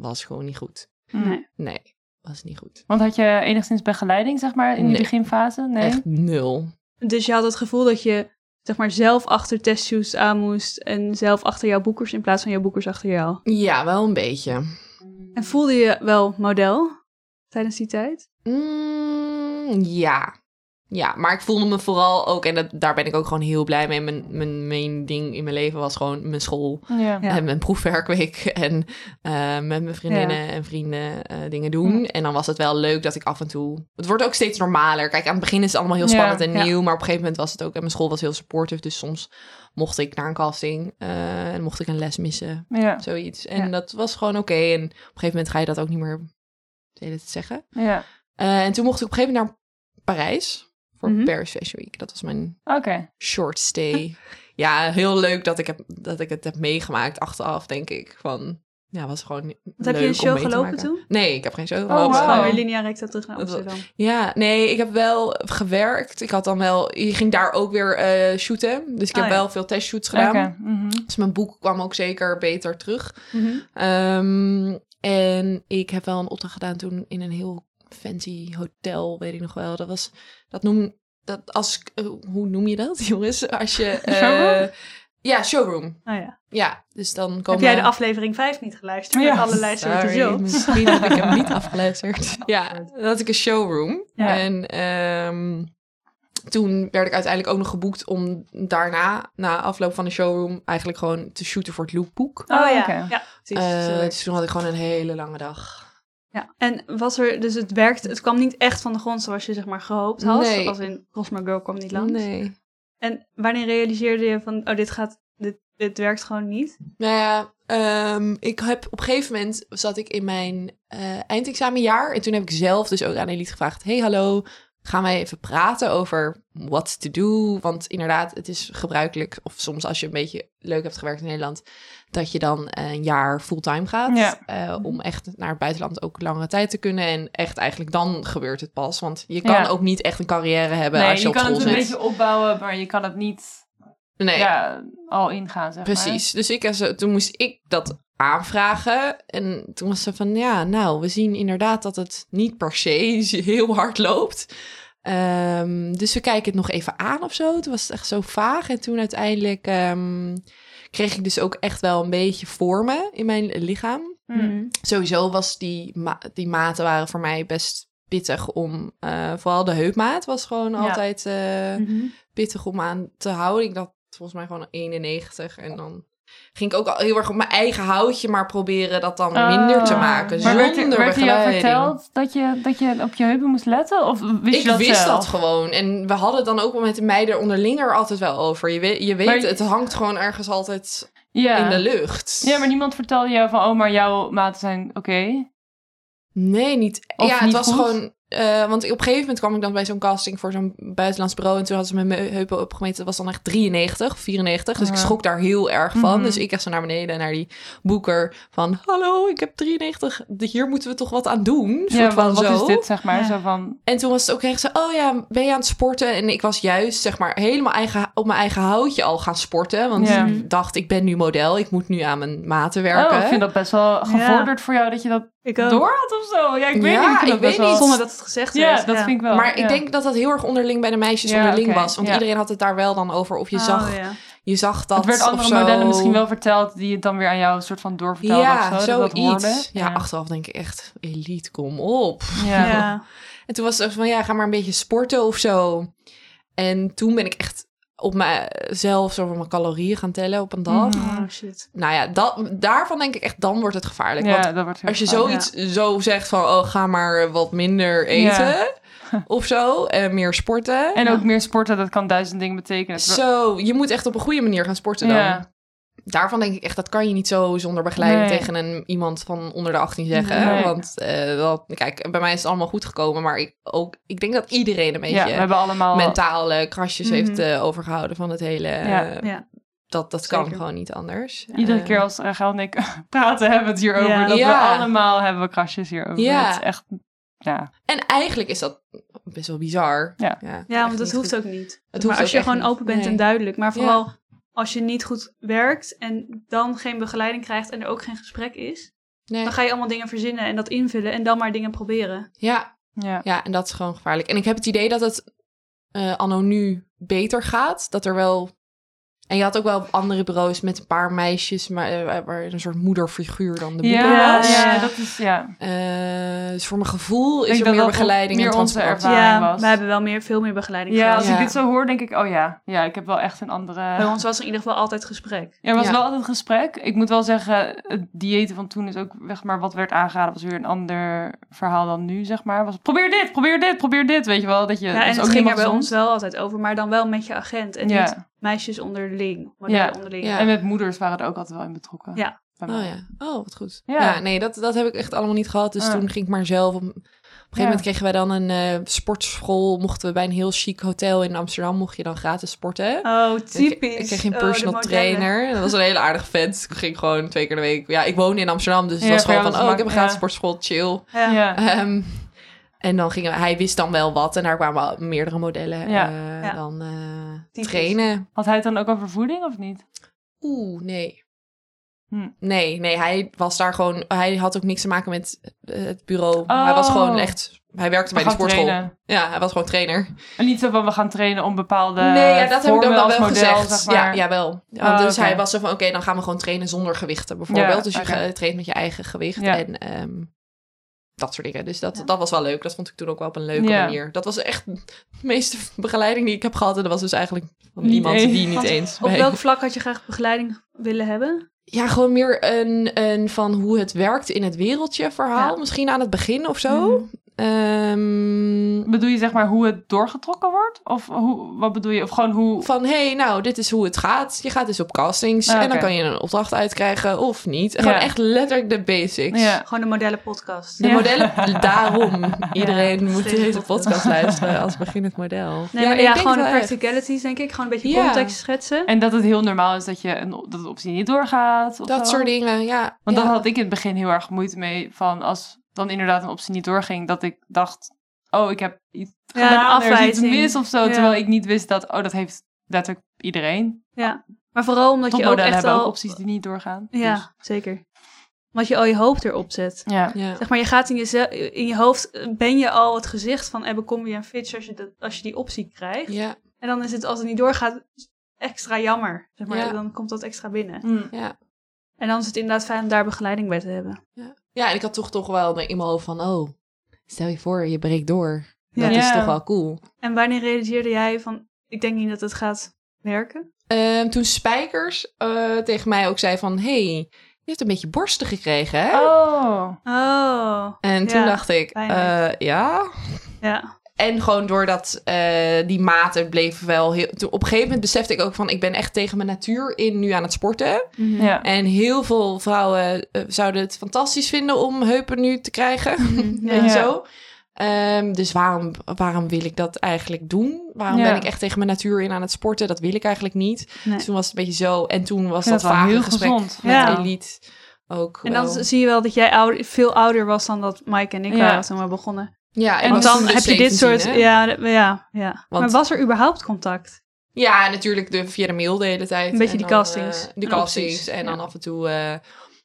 was gewoon niet goed. nee. Nee, was niet goed. Want had je enigszins begeleiding, zeg maar, in die beginfase? Nee. Echt nul. Dus je had het gevoel dat je zeg maar zelf achter testshoots aan moest en zelf achter jouw boekers in plaats van jouw boekers achter jou. Ja, wel een beetje. En voelde je wel model tijdens die tijd? Mm, ja. Ja, maar ik voelde me vooral ook, en dat, daar ben ik ook gewoon heel blij mee. Mijn, mijn main ding in mijn leven was gewoon mijn school. Ja. En mijn proefwerkweek en eh, met mijn vriendinnen en vrienden eh, dingen doen. En dan was het wel leuk dat ik af en toe... Het wordt ook steeds normaler. Kijk, aan het begin is het allemaal heel Ja, spannend en ja. nieuw. Maar op een gegeven moment was het ook... En mijn school was heel supportive. Dus soms mocht ik naar een casting eh, en mocht ik een les missen. Ja. Zoiets. En Ja. dat dat was gewoon oké. En op een gegeven moment ga je dat ook niet meer de hele tijd zeggen. ja. Eh, en toen mocht ik op een gegeven moment naar Parijs. Voor Mhm. Paris Fashion Week. Dat was mijn Oké. short stay. ja, heel leuk dat ik, heb, dat ik het heb meegemaakt achteraf, denk ik. Van, ja, was gewoon Wat leuk heb je een show gelopen toen? Nee, ik heb geen show Oh, gelopen. Dus wow. linea recta terug naar Amsterdam. Ja, nee, ik heb wel gewerkt. Ik had dan wel, je ging daar ook weer eh, shooten. Dus ik heb Oh, ja. wel veel testshoots gedaan. Mhm. Dus mijn boek kwam ook zeker beter terug. Mhm. Ehm, en ik heb wel een opdracht gedaan toen in een heel fancy hotel, weet ik nog wel. Dat was, dat noem, dat als, eh, hoe noem je dat, jongens? Als je, eh, ja, showroom. Oh ja. Ja, dus dan komen... Heb jij de aflevering 5 niet geluisterd? Ja. Met alle soorten jokes. misschien heb ik hem niet afgeluisterd. Ja, dan had ik een showroom. Ja. En ehm, toen werd ik uiteindelijk ook nog geboekt om daarna, na afloop van de showroom, eigenlijk gewoon te shooten voor het lookbook. Oh ja. oké. ja precies. Eh, dus toen had ik gewoon een hele lange dag. ja. En was er, dus het werkte, het kwam niet echt van de grond zoals je zeg maar gehoopt had. Nee. Als in Rosmar Girl kwam niet langs. Nee. En wanneer realiseerde je van, oh dit gaat, dit, dit werkt gewoon niet? Nou ja, ehm, ik heb op een gegeven moment zat ik in mijn eh, eindexamenjaar. En toen heb ik zelf dus ook aan Elite gevraagd: Hey, hallo, gaan wij even praten over what to do? Want inderdaad, het is gebruikelijk, of soms als je een beetje leuk hebt gewerkt in Nederland, dat je dan eh, een jaar fulltime gaat. Ja. eh, om echt naar het buitenland ook langere tijd te kunnen. En echt eigenlijk dan gebeurt het pas. Want je kan Ja. ook niet echt een carrière hebben Nee, als je, je op kan school het een zit. beetje opbouwen, maar je kan het niet Nee. ja, al ingaan, zeg Precies. Dus ik, zo- toen moest ik dat aanvragen. En toen was ze van, ja, nou, we zien inderdaad dat het niet per se heel hard loopt. Ehm, dus we kijken het nog even aan of zo. Toen was het echt zo vaag. En toen uiteindelijk ehm, kreeg ik dus ook echt wel een beetje vormen in mijn lichaam. maar. Mm. Sowieso was die, ma- die maten waren voor mij best pittig om... eh, vooral de heupmaat was gewoon Ja. altijd... eh, Mhm. pittig om aan te houden. Ik dacht volgens mij gewoon 91. En dan ging ik ook al heel erg op mijn eigen houtje maar proberen dat dan minder te Oh. maken. Maar werd, zonder werd er jou begeleiding. verteld dat je, dat je op je heupen moest letten? Of wist Ik je dat wist zelf? dat gewoon. En we hadden het dan ook wel met de meiden onderling er altijd wel over. Je weet, je weet Maar- het hangt gewoon ergens altijd in de lucht. ja, maar niemand vertelde jou van, oh, maar jouw maten zijn oké. Nee, niet. Of ja, het was goed? gewoon. Eh, want op een gegeven moment kwam ik dan bij zo'n casting voor zo'n buitenlands bureau. En toen hadden ze mijn heupen opgemeten. Dat was dan echt 93 of 94. Dus ik schrok daar heel erg van. Mhm. Dus ik echt zo naar beneden naar die boeker. Van hallo, ik heb 93. Hier moeten we toch wat aan doen. Soort Ja, van wat, zo. is dit, zeg maar? Ja. Zo van, En toen was het ook echt zo. Oh ja, ben je aan het sporten? En ik was juist zeg maar helemaal eigen, op mijn eigen houtje al gaan sporten. Want Ja. ik dacht, ik ben nu model. Ik moet nu aan mijn maten werken. oh, ik vind dat best wel gevorderd voor jou dat je dat Ik ook. door had of zo. Ja, ik weet Ja, niet. Ik weet wel... niet. Zonder dat het gezegd Ja, werd. dat vind ik wel. Maar ja. ik denk dat dat heel erg onderling bij de meisjes Ja, onderling was. Want ja. iedereen had het daar wel dan over. Of je Oh, zag ja. je zag dat het werd andere zo. modellen misschien wel verteld die het dan weer aan jou een soort van doorvertelden Ja, of zo. dat. Ja, achteraf denk ik echt, elite, kom op. Ja. Ja. En toen was het van, ja, ga maar een beetje sporten of zo. En toen ben ik echt op mezelf zo van mijn calorieën gaan tellen op een dag. Mhm. Oh shit. Nou ja, dat, daarvan denk ik echt, dan wordt het gevaarlijk. Ja, Want dat wordt heel als je zoiets zo zegt van, oh, ga maar wat minder eten of zo. En meer sporten. En ook meer sporten, dat kan duizend dingen betekenen. Zo, je moet echt op een goede manier gaan sporten dan. Daarvan denk ik echt, dat kan je niet zo zonder begeleiding Nee. tegen een, iemand van onder de 18 zeggen. Nee. Want eh, dat, kijk, bij mij is het allemaal goed gekomen. Maar ik, ook, ik denk dat iedereen een beetje ja, we hebben allemaal... mentale krasjes Mhm. heeft eh, overgehouden van het hele... Ja. eh, Ja. Dat, dat kan gewoon niet anders. Iedere keer als Rachel en ik praten, hebben we het hierover. Dat we allemaal hebben we krasjes hierover. Ja. Het is echt... Ja. En eigenlijk is dat best wel bizar. Ja. Ja, want dat hoeft ook niet. Het maar hoeft als je gewoon niet. open bent Nee. en duidelijk. Maar vooral als je niet goed werkt en dan geen begeleiding krijgt en er ook geen gesprek is. Nee. Dan ga je allemaal dingen verzinnen en dat invullen en dan maar dingen proberen. Ja, Ja. ja, en dat is gewoon gevaarlijk. En ik heb het idee dat het eh anno nu beter gaat. Dat er wel... En je had ook wel andere bureaus met een paar meisjes... maar eh, waar een soort moederfiguur dan de moeder Ja, was. ja, dat is... Ja. Eh, dus voor mijn gevoel is er meer begeleiding meer en onze transport. ervaring ja, was. we hebben wel meer, veel meer begeleiding Ja, gehad. als Ja. ik dit zo hoor, denk ik... Oh ja, ja ik heb wel echt een andere... Bij ons was er in ieder geval altijd gesprek. Ja, er was Ja. wel altijd gesprek. Ik moet wel zeggen, het diëten van toen is ook, zeg maar, wat werd aangeraden, was weer een ander verhaal dan nu, zeg maar. Was, probeer dit, probeer dit, probeer dit, weet je wel. Dat je, Ja, dat en is het ook ging er bij ons wel altijd over, maar dan wel met je agent. En Ja. niet meisjes onderling, Ja. onderling. Ja. En met moeders waren er ook altijd wel in betrokken. Ja. Oh ja, oh wat goed. Ja. Ja, nee, dat, dat heb ik echt allemaal niet gehad. Dus Ah. toen ging ik maar zelf... Op, op een gegeven moment kregen wij dan een eh, sportschool. Mochten we bij een heel chic hotel in Amsterdam... mocht je dan gratis sporten. Oh, typisch. ik kreeg geen Oh, personal trainer. Dat was een hele aardige vent. Ik ging gewoon twee keer de week... Ja, ik woonde in Amsterdam, dus het was gewoon van... Oh, ik heb een gratis ja. sportschool, chill. Ja. Ja. En dan gingen hij wist dan wel wat. En daar kwamen meerdere modellen Ja. eh, Ja. dan Typisch. trainen. Had hij het dan ook over voeding of niet? Oeh, nee. Hm. Nee, nee, hij was daar gewoon... Hij had ook niks te maken met eh, het bureau. Oh. Hij was gewoon echt... Hij werkte We bij de sportschool. trainen. Ja, hij was gewoon trainer. En niet zo van, we gaan trainen om bepaalde nee, ja, dat heb ik ook wel als wel model, gezegd. zeg maar. Ja, jawel. Ja, Oh, dus hij was zo van, oké, dan gaan we gewoon trainen zonder gewichten bijvoorbeeld. Ja, dus je traint met je eigen gewicht Ja. en ehm, dat soort dingen. Dus dat, Ja. dat was wel leuk. Dat vond ik toen ook wel op een leuke Ja. manier. Dat was echt de meeste begeleiding die ik heb gehad. En dat was dus eigenlijk van Niet iemand eens. die niet Want eens... Op welk vlak had je graag begeleiding willen hebben? Ja, gewoon meer een, een van hoe het werkt in het wereldje verhaal. Ja. Misschien aan het begin of zo. Mhm. Ehm, Bedoel je zeg maar hoe het doorgetrokken wordt? Of hoe, wat bedoel je? Of gewoon hoe... van, hé, hey, nou, dit is hoe het gaat. Je gaat dus op castings Ah, en dan kan je een opdracht uitkrijgen of niet. Gewoon Ja. echt letterlijk de basics. Ja. Gewoon de modellenpodcast. De Ja. modellen, daarom. Iedereen Ja, moet deze podcast luisteren als beginnend model. Nee, maar ja, ik gewoon de echt. practicalities, denk ik. Gewoon een beetje Ja. context schetsen. En dat het heel normaal is dat, je een, dat de optie niet doorgaat. Of Dat zo. soort dingen, ja. Want ja. dat had ik in het begin heel erg moeite mee. Van als dan inderdaad een optie niet doorging, dat ik dacht: Oh, ik heb iets Ja, een gedaan, er is iets afwijzing. mis of zo. Ja. Terwijl ik niet wist dat, oh, dat heeft letterlijk iedereen. Ja. Maar vooral omdat je ook echt hebben al... ook opties die niet doorgaan. Ja, Dus, zeker. Omdat je al je hoofd erop zet. ja. Ja. Zeg maar, je gaat in je, in je hoofd, eh, ben je al het gezicht van Ebbe Combi en Fitch als je, dat, als je die optie krijgt. Ja, En dan is het, als het niet doorgaat, extra jammer. Zeg maar, Ja. dan komt dat extra binnen. Mm. ja. En dan is het inderdaad fijn om daar begeleiding bij te hebben. ja, en ik had toch toch wel in mijn hoofd van, oh, stel je voor, je breekt door. Ja. Dat is Ja. toch wel cool. En wanneer realiseerde jij van, ik denk niet dat het gaat werken? Ehm, toen Spijkers eh, tegen mij ook zei van, hey, je hebt een beetje borsten gekregen, hè? Oh. Oh, En toen ja, dacht ik, eh, ja. ja. En gewoon doordat eh, die maten bleven wel heel... Toen, op een gegeven moment besefte ik ook van... ik ben echt tegen mijn natuur in nu aan het sporten. Mhm. Ja. En heel veel vrouwen eh, zouden het fantastisch vinden om heupen nu te krijgen. Mhm, Ja. zo? Ehm, dus waarom, waarom wil ik dat eigenlijk doen? Waarom Ja. ben ik echt tegen mijn natuur in aan het sporten? Dat wil ik eigenlijk niet. Nee. Dus toen was het een beetje zo. En toen was dat vage heel gesprek gezond. met Ja. Elite ook En dan wel. zie je wel dat jij ouder, veel ouder was dan dat Mike en ik Ja. waren toen we begonnen. Ja, En Want dan dus heb je dit 17, soort... hè? Ja, ja, ja. Want- maar was er überhaupt contact? Ja, natuurlijk de, via de mail de hele tijd. Een beetje En die dan, castings eh, die en castings. En dan Ja. af en toe eh,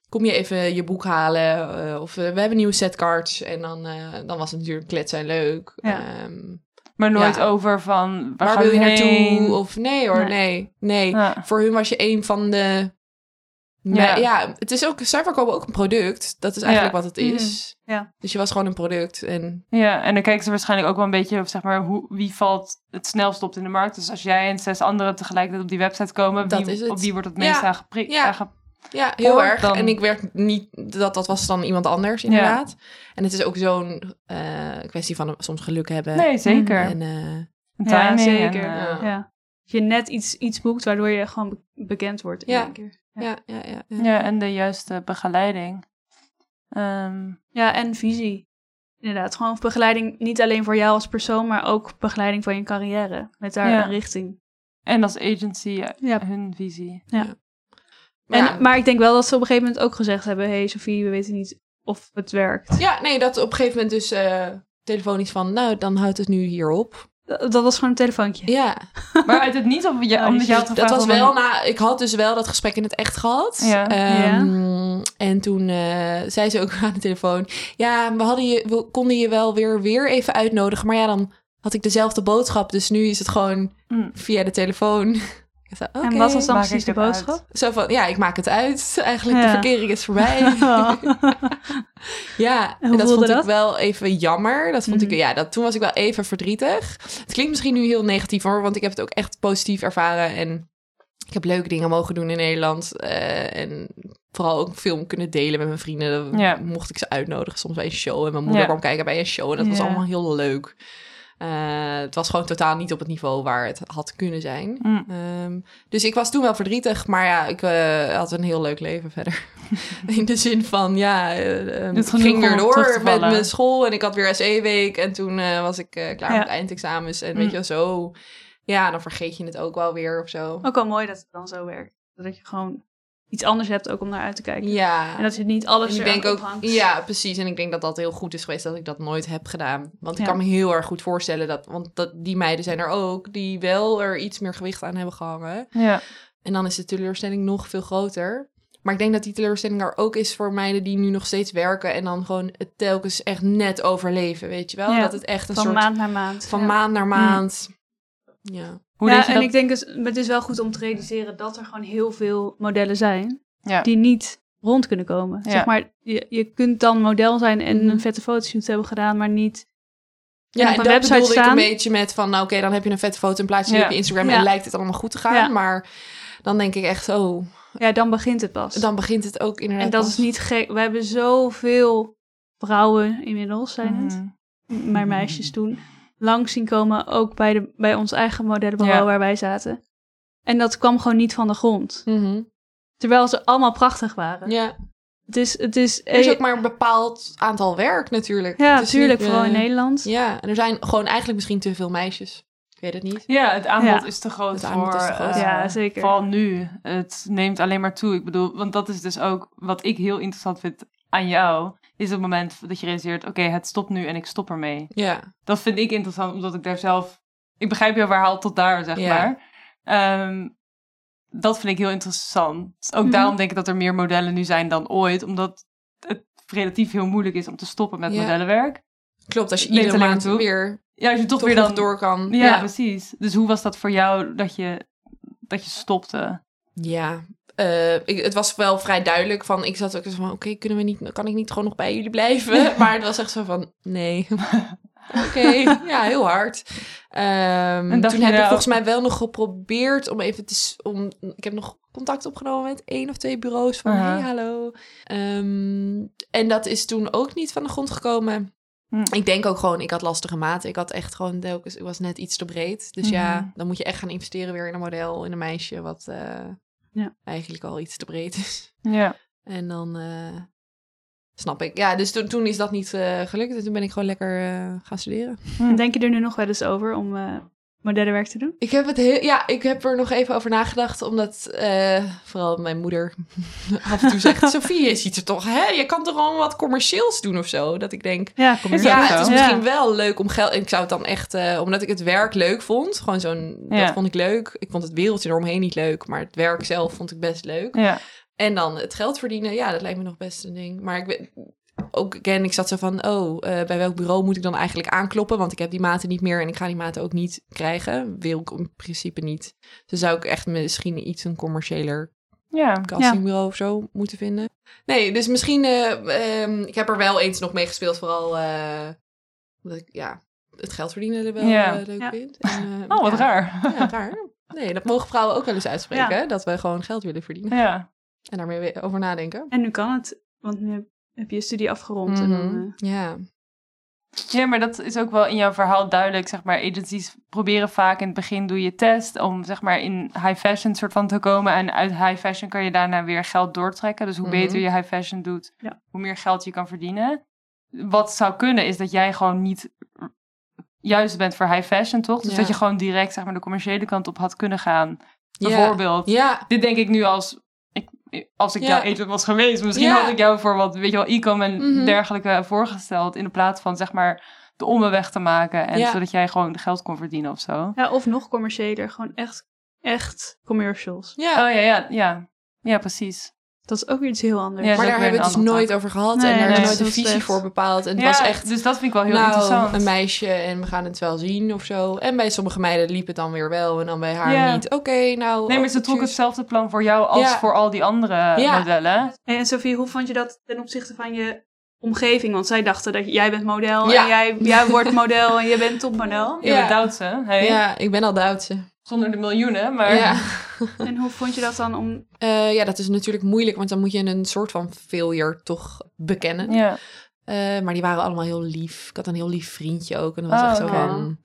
kom je even je boek halen. eh, of we hebben nieuwe setcards. En dan, eh, dan was het natuurlijk kletsen en leuk. Ja. Ehm, Maar nooit Ja. over van, waar, Waar gaan wil je we naartoe? Of nee hoor, Nee. nee. Nee. Ja. Voor hun was je een van de... Ja. Ja, ja het is ook, zij verkopen ook een product. Dat is eigenlijk Ja. wat het is. Ja. Dus je was gewoon een product. En Ja, en dan kijken ze waarschijnlijk ook wel een beetje, zeg maar, hoe, wie valt het snelst op in de markt. Dus als jij en zes anderen tegelijkertijd op die website komen, Dat wie, is het. op wie wordt het Ja. meest aangeprikt? Ja. aange- ja, heel Hoor, erg. dan- En ik werd niet... Dat, dat was dan iemand anders, inderdaad. En het is ook zo'n eh, kwestie van soms geluk hebben. Nee, zeker. En, eh, Een Ja, timing zeker. en, eh, Ja. Je net iets, iets boekt waardoor je gewoon be- bekend wordt in Ja. één keer. Ja. ja, ja, ja. ja. ja, en de juiste begeleiding. Ehm, Ja, en visie. Inderdaad, gewoon begeleiding niet alleen voor jou als persoon, maar ook begeleiding van je carrière. Met daar Ja. een richting. en als agency eh, Ja. hun visie. Maar En, ja, Maar ik denk wel dat ze op een gegeven moment ook gezegd hebben... Hé hey, Sophie, we weten niet of het werkt. ja, nee, dat op een gegeven moment dus eh, telefonisch van... Nou, dan houdt het nu hierop. Dat, dat was gewoon een telefoontje. Ja, Maar uit het niet, of je, omdat je had gevraagd dat was om wel na... Ik had dus wel dat gesprek in het echt gehad. Ja. Ehm, En toen eh, zei ze ook aan de telefoon... Ja, we, hadden je, we konden je wel weer, weer even uitnodigen. Maar ja, dan had ik dezelfde boodschap. Dus nu is het gewoon Mm. via de telefoon. Ik En wat was dan precies de boodschap? Zo van, ja, ik maak het uit. Eigenlijk, de verkering is voorbij. Ja, En dat vond dat? ik wel even jammer. Dat vond Mhm. ik, ja, dat, toen was ik wel even verdrietig. Het klinkt misschien nu heel negatief hoor, want ik heb het ook echt positief ervaren. En ik heb leuke dingen mogen doen in Nederland. eh, en vooral ook film kunnen delen met mijn vrienden. Dan Ja. mocht ik ze uitnodigen soms bij een show. En mijn moeder Ja. kwam kijken bij een show. En dat was allemaal heel leuk. Eh, het was gewoon totaal niet op het niveau waar het had kunnen zijn. Mm. Ehm, dus ik was toen wel verdrietig, maar ja, ik eh, had een heel leuk leven verder. In de zin van, ja, eh, ehm, Doet ik genoeg ging weer om op terug door te met mijn school en ik had weer SE-week en toen eh, was ik eh, klaar Ja. met eindexamens en Mm. weet je wel, zo. Ja, dan vergeet je het ook wel weer of zo. Ook wel mooi dat het dan zo werkt. Dat je gewoon iets anders hebt ook om naar uit te kijken. Ja. En dat je niet alles En ik denk ook, ophangt. ja, precies. En ik denk dat dat heel goed is geweest dat ik dat nooit heb gedaan. Want ik kan me heel erg goed voorstellen dat, want dat, die meiden zijn er ook, die wel er iets meer gewicht aan hebben gehangen. Ja. En dan is de teleurstelling nog veel groter. Maar ik denk dat die teleurstelling er ook is voor meiden die nu nog steeds werken en dan gewoon het telkens echt net overleven, weet je wel? Ja, Dat het echt een Van soort maand naar maand. van ja. maand naar maand. Ja. Hoe ja, deed je en dat? ik denk dus, het is wel goed om te realiseren dat er gewoon heel veel modellen zijn Ja. die niet rond kunnen komen. Ja. Zeg maar, je, je kunt dan model zijn en Mhm. een vette fotoshoot hebben gedaan, maar niet... Ja, en een dat website bedoelde ik een beetje met van, nou oké, dan heb je een vette foto, een plaatje Ja. op je Instagram Ja. en lijkt het allemaal goed te gaan. Ja. Maar dan denk ik echt, oh, Ja, dan begint het pas. dan begint het ook inderdaad en dat pas. is niet gek. We hebben zoveel vrouwen inmiddels, zijn het, Mhm. maar meisjes toen, langs zien komen, ook bij, de, bij ons eigen modellenbureau Ja. waar wij zaten. En dat kwam gewoon niet van de grond. Mhm. Terwijl ze allemaal prachtig waren. Ja, Het is, het is, er is ook maar een bepaald aantal werk natuurlijk. ja, Het is tuurlijk, niet, vooral in eh, Nederland. Ja, en er zijn gewoon eigenlijk misschien te veel meisjes. Ik weet het niet. Ja, het aanbod Ja. is te groot Het voor... is te groot. eh, Ja, zeker. Vooral nu. Het neemt alleen maar toe. Ik bedoel, want dat is dus ook wat ik heel interessant vind aan jou. Is het moment dat je realiseert, oké, het stopt nu en ik stop ermee. Ja, Dat vind ik interessant, omdat ik daar zelf... Ik begrijp jouw verhaal tot daar, zeg Ja. maar. Ehm, dat vind ik heel interessant. Ook Mhm. daarom denk ik dat er meer modellen nu zijn dan ooit. Omdat het relatief heel moeilijk is om te stoppen met Ja. modellenwerk. klopt. Als je iedere maand toe. weer Ja, als je toch, toch weer dan... door kan. Ja, Ja, precies. Dus hoe was dat voor jou dat je, dat je stopte? ja. Eh, ik, het was wel vrij duidelijk van, ik zat ook zo van, oké, kunnen we niet, kan ik niet gewoon nog bij jullie blijven? maar het was echt zo van, nee. Oké, ja, heel hard. En dacht toen heb ik nou- volgens mij wel nog geprobeerd om even te... Om, ik heb nog contact opgenomen met één of twee bureaus van... Hey, hallo. Ehm, en dat is toen ook niet van de grond gekomen. Hm. Ik denk ook gewoon, ik had lastige maten. Ik had echt gewoon telkens... Ik was net iets te breed. Dus Mhm. ja, dan moet je echt gaan investeren weer in een model, in een meisje... wat eh, Ja. eigenlijk al iets te breed is. Ja. En dan... eh, snap ik. Ja, dus toen, toen is dat niet eh, gelukt. En toen ben ik gewoon lekker eh, gaan studeren. En Denk je er nu nog wel eens over om eh, modellenwerk te doen? Ik heb, het heel, ja, ik heb er nog even over nagedacht, omdat eh, vooral mijn moeder af en toe zegt... Sophie, je ziet er toch, hè? Je kan toch gewoon wat commercieels doen of zo? Dat ik denk, Ja, ja, het is Ja. misschien wel leuk om geld... Ik zou het dan echt, eh, omdat ik het werk leuk vond, gewoon zo'n... Ja. Dat vond ik leuk. Ik vond het wereldje eromheen niet leuk, maar het werk zelf vond ik best leuk. Ja. En dan het geld verdienen, ja, dat lijkt me nog best een ding. Maar ik ook, ik zat zo van, oh, eh, bij welk bureau moet ik dan eigenlijk aankloppen? Want ik heb die maten niet meer en ik ga die maten ook niet krijgen. Wil ik in principe niet. Dus zou ik echt misschien iets een commerciëler Ja. castingbureau of zo moeten vinden. Nee, dus misschien, eh, ehm, ik heb er wel eens nog mee gespeeld, vooral eh, omdat ik, ja, het geld verdienen er wel Ja. leuk Ja. vind. En, Oh, wat raar. Ja, raar. Nee, dat mogen vrouwen ook wel eens uitspreken, dat we gewoon geld willen verdienen. Ja. En daarmee over nadenken. En nu kan het, want nu heb je je studie afgerond. En dan, Mhm. eh, Ja. Ja, maar dat is ook wel in jouw verhaal duidelijk. Zeg maar, agencies proberen vaak in het begin doe je test om zeg maar in high fashion soort van te komen. En uit high fashion kan je daarna weer geld doortrekken. Dus hoe Mhm. beter je high fashion doet, Ja. hoe meer geld je kan verdienen. Wat zou kunnen is dat jij gewoon niet juist bent voor high fashion, toch? Dus Ja. dat je gewoon direct zeg maar de commerciële kant op had kunnen gaan. Bijvoorbeeld. Ja, Dit denk ik nu als als ik Ja. jouw agent was geweest. Misschien Ja. had ik jou voor wat, weet je wel, e-com en Mhm. dergelijke voorgesteld. In de plaats van, zeg maar, de omweg te maken. En Ja. zodat jij gewoon geld kon verdienen of zo. ja, of nog commerciëler. Gewoon echt, echt commercials. ja. Oh ja, ja, ja. Ja, precies. Dat is ook weer iets heel anders. Ja, maar daar hebben we het dus nooit over gehad. Nee, en daar nee, is nooit een is visie echt- voor bepaald. En het ja, was echt dus dat vind ik wel heel nou, interessant. een meisje en we gaan het wel zien of zo. En bij sommige meiden liep het dan weer wel en dan bij haar Ja. niet. Oké, nou... Nee, maar ze trok hetzelfde plan voor jou als Ja. voor al die andere Ja. modellen. Hey, en Sophie, hoe vond je dat ten opzichte van je omgeving? Want zij dachten dat jij bent model Ja. en jij, jij wordt model en je bent topmodel. Je Ja. bent Duitse, hey? Ja, ik ben al Duitse. Zonder de miljoenen, maar... Ja. En hoe vond je dat dan om... Eh, ja, dat is natuurlijk moeilijk, want dan moet je een soort van failure toch bekennen. Ja. Eh, maar die waren allemaal heel lief. Ik had een heel lief vriendje ook. En dat was Oh, echt zo oké. van...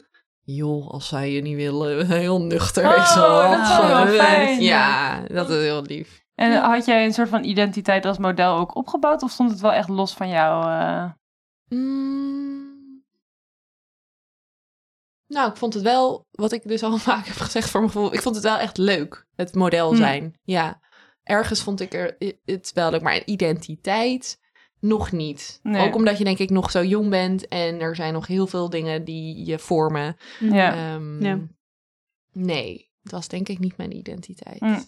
Joh, als zij je niet willen, heel nuchter. Oh, zo, dat is wel "Oh, fijn." Ja, dat is heel lief. En Ja. had jij een soort van identiteit als model ook opgebouwd? Of stond het wel echt los van jou? eh? Mm. Nou, ik vond het wel, wat ik dus al vaak heb gezegd voor mijn gevoel, ik vond het wel echt leuk, het model Hm. zijn. Ja, ergens vond ik er het wel leuk, maar identiteit nog niet. Nee. Ook omdat je denk ik nog zo jong bent en er zijn nog heel veel dingen die je vormen. Ja. Ehm, Ja. Nee, het was denk ik niet mijn identiteit. Hm.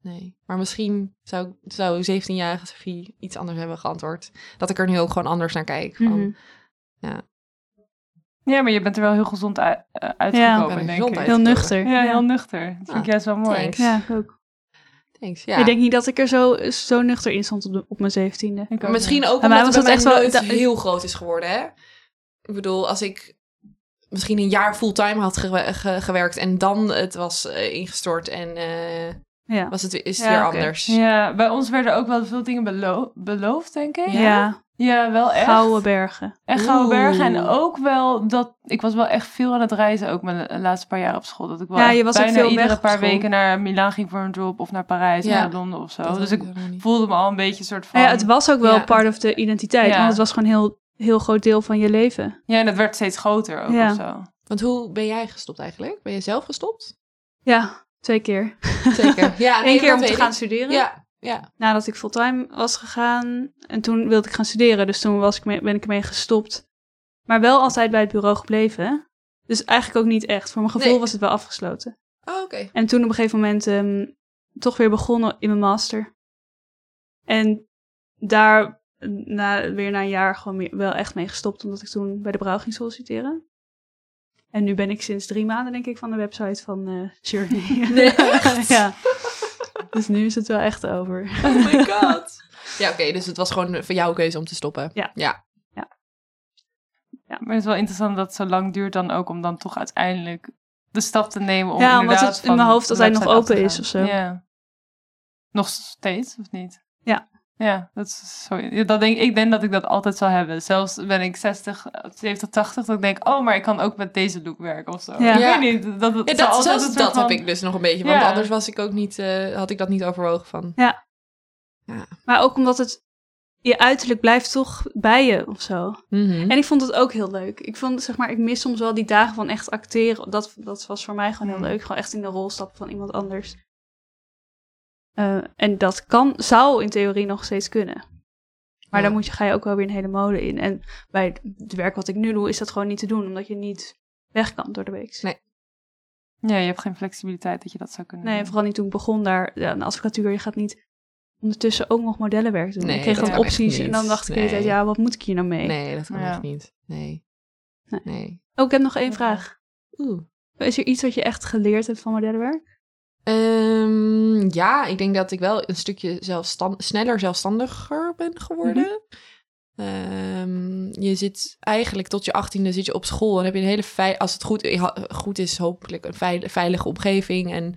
Nee, maar misschien zou, zou 17-jarige Sophie iets anders hebben geantwoord. Dat ik er nu ook gewoon anders naar kijk. Van, Mhm. Ja, maar je bent er wel heel gezond eh, uitgekomen, denk ik. Heel nuchter. Ja, heel nuchter. Dat vind ik Ah, juist wel mooi. thanks. Ja, ik ook. Thanks, ja. Ik denk niet dat ik er zo, zo nuchter in stond op, de, op mijn zeventiende. Misschien ook omdat was het bij dat mij echt wel- heel groot is geworden, hè? Ik bedoel, als ik misschien een jaar fulltime had gewe- ge- gewerkt en dan het was eh, ingestort en eh, Ja. was het, is het Ja, weer anders. Ja, bij ons werden ook wel veel dingen belo- beloofd, denk ik. Ja, Ja? Ja, wel echt. Gouden bergen. En Gouden Bergen. En ook wel dat... Ik was wel echt veel aan het reizen, ook mijn laatste paar jaar op school. Dat ik wel Ja, je was ook bijna veel iedere weg paar weken naar Milaan ging voor een job. Of naar Parijs, Ja. naar Londen of zo. Dat dus ik voelde me al een beetje een soort van... Nou ja, het was ook wel Ja. part of de identiteit. Ja. Want het was gewoon een heel, heel groot deel van je leven. Ja, en het werd steeds groter ook Ja. of zo. Want hoe ben jij gestopt eigenlijk? Ben je zelf gestopt? Ja, twee keer. Zeker. Ja, nee, Eén keer dat om te gaan ik. studeren. Ja, ja. Nadat ik fulltime was gegaan. En toen wilde ik gaan studeren. Dus toen was ik mee, ben ik ermee gestopt. Maar wel altijd bij het bureau gebleven. Dus eigenlijk ook niet echt. Voor mijn gevoel Nee. was het wel afgesloten. Oh, oké. En toen op een gegeven moment ehm, toch weer begonnen in mijn master. En daar na, weer na een jaar gewoon meer- wel echt mee gestopt. Omdat ik toen bij de brouw ging solliciteren. En nu ben ik sinds drie maanden denk ik van de website van eh Journey. Nee, ja. Dus nu is het wel echt over. Oh my god. Ja, oké, dus het was gewoon voor jouw keuze om te stoppen. Ja. Ja. Maar het is wel interessant dat het zo lang duurt dan ook om dan toch uiteindelijk de stap te nemen om Ja, omdat inderdaad het in van mijn hoofd altijd nog open is of zo. Ja. Nog steeds, of niet? Ja. Ja, dat is zo. ja, Dat denk, ik denk dat ik dat altijd zal hebben. Zelfs ben ik 60, 70, 80, dat ik denk, oh, maar ik kan ook met deze look werken of zo. Ja. Ik Ja. weet niet. Dat, dat, Ja, dat, zelfs heb ik dus nog een beetje. Want Ja. anders was ik ook niet, eh, had ik dat niet overwogen van. Maar ook omdat het... Je uiterlijk blijft toch bij je of zo. Mhm. En ik vond het ook heel leuk. Ik vond, zeg maar, ik mis soms wel die dagen van echt acteren. Dat, dat was voor mij gewoon heel Hmm. leuk. Gewoon echt in de rol stappen van iemand anders. Eh, en dat kan, zou in theorie nog steeds kunnen. Maar Ja. dan moet je, ga je ook wel weer een hele mode in. En bij het- werk wat ik nu doe, is dat gewoon niet te doen. Omdat je niet weg kan door de week. Nee. Ja, je hebt geen flexibiliteit dat je dat zou kunnen Nee, doen. vooral niet toen ik begon daar. Ja, een advocatuur, je gaat niet ondertussen ook nog modellenwerk doen. Nee, ik kreeg dat dan kan echt opties en dan dacht ik tijd, Nee. ja, wat moet ik hier nou mee? Nee, dat kan Ja. echt niet. Nee. Nee. Nee. Oh, ik heb nog één vraag. Oeh. Is er iets wat je echt geleerd hebt van modellenwerk? Ehm, ja, ik denk dat ik wel een stukje sneller zelfstandiger ben geworden. Ehm, je zit eigenlijk tot je achttiende zit je op school en heb je een hele als het goed, goed is, hopelijk een veil- veilige omgeving. En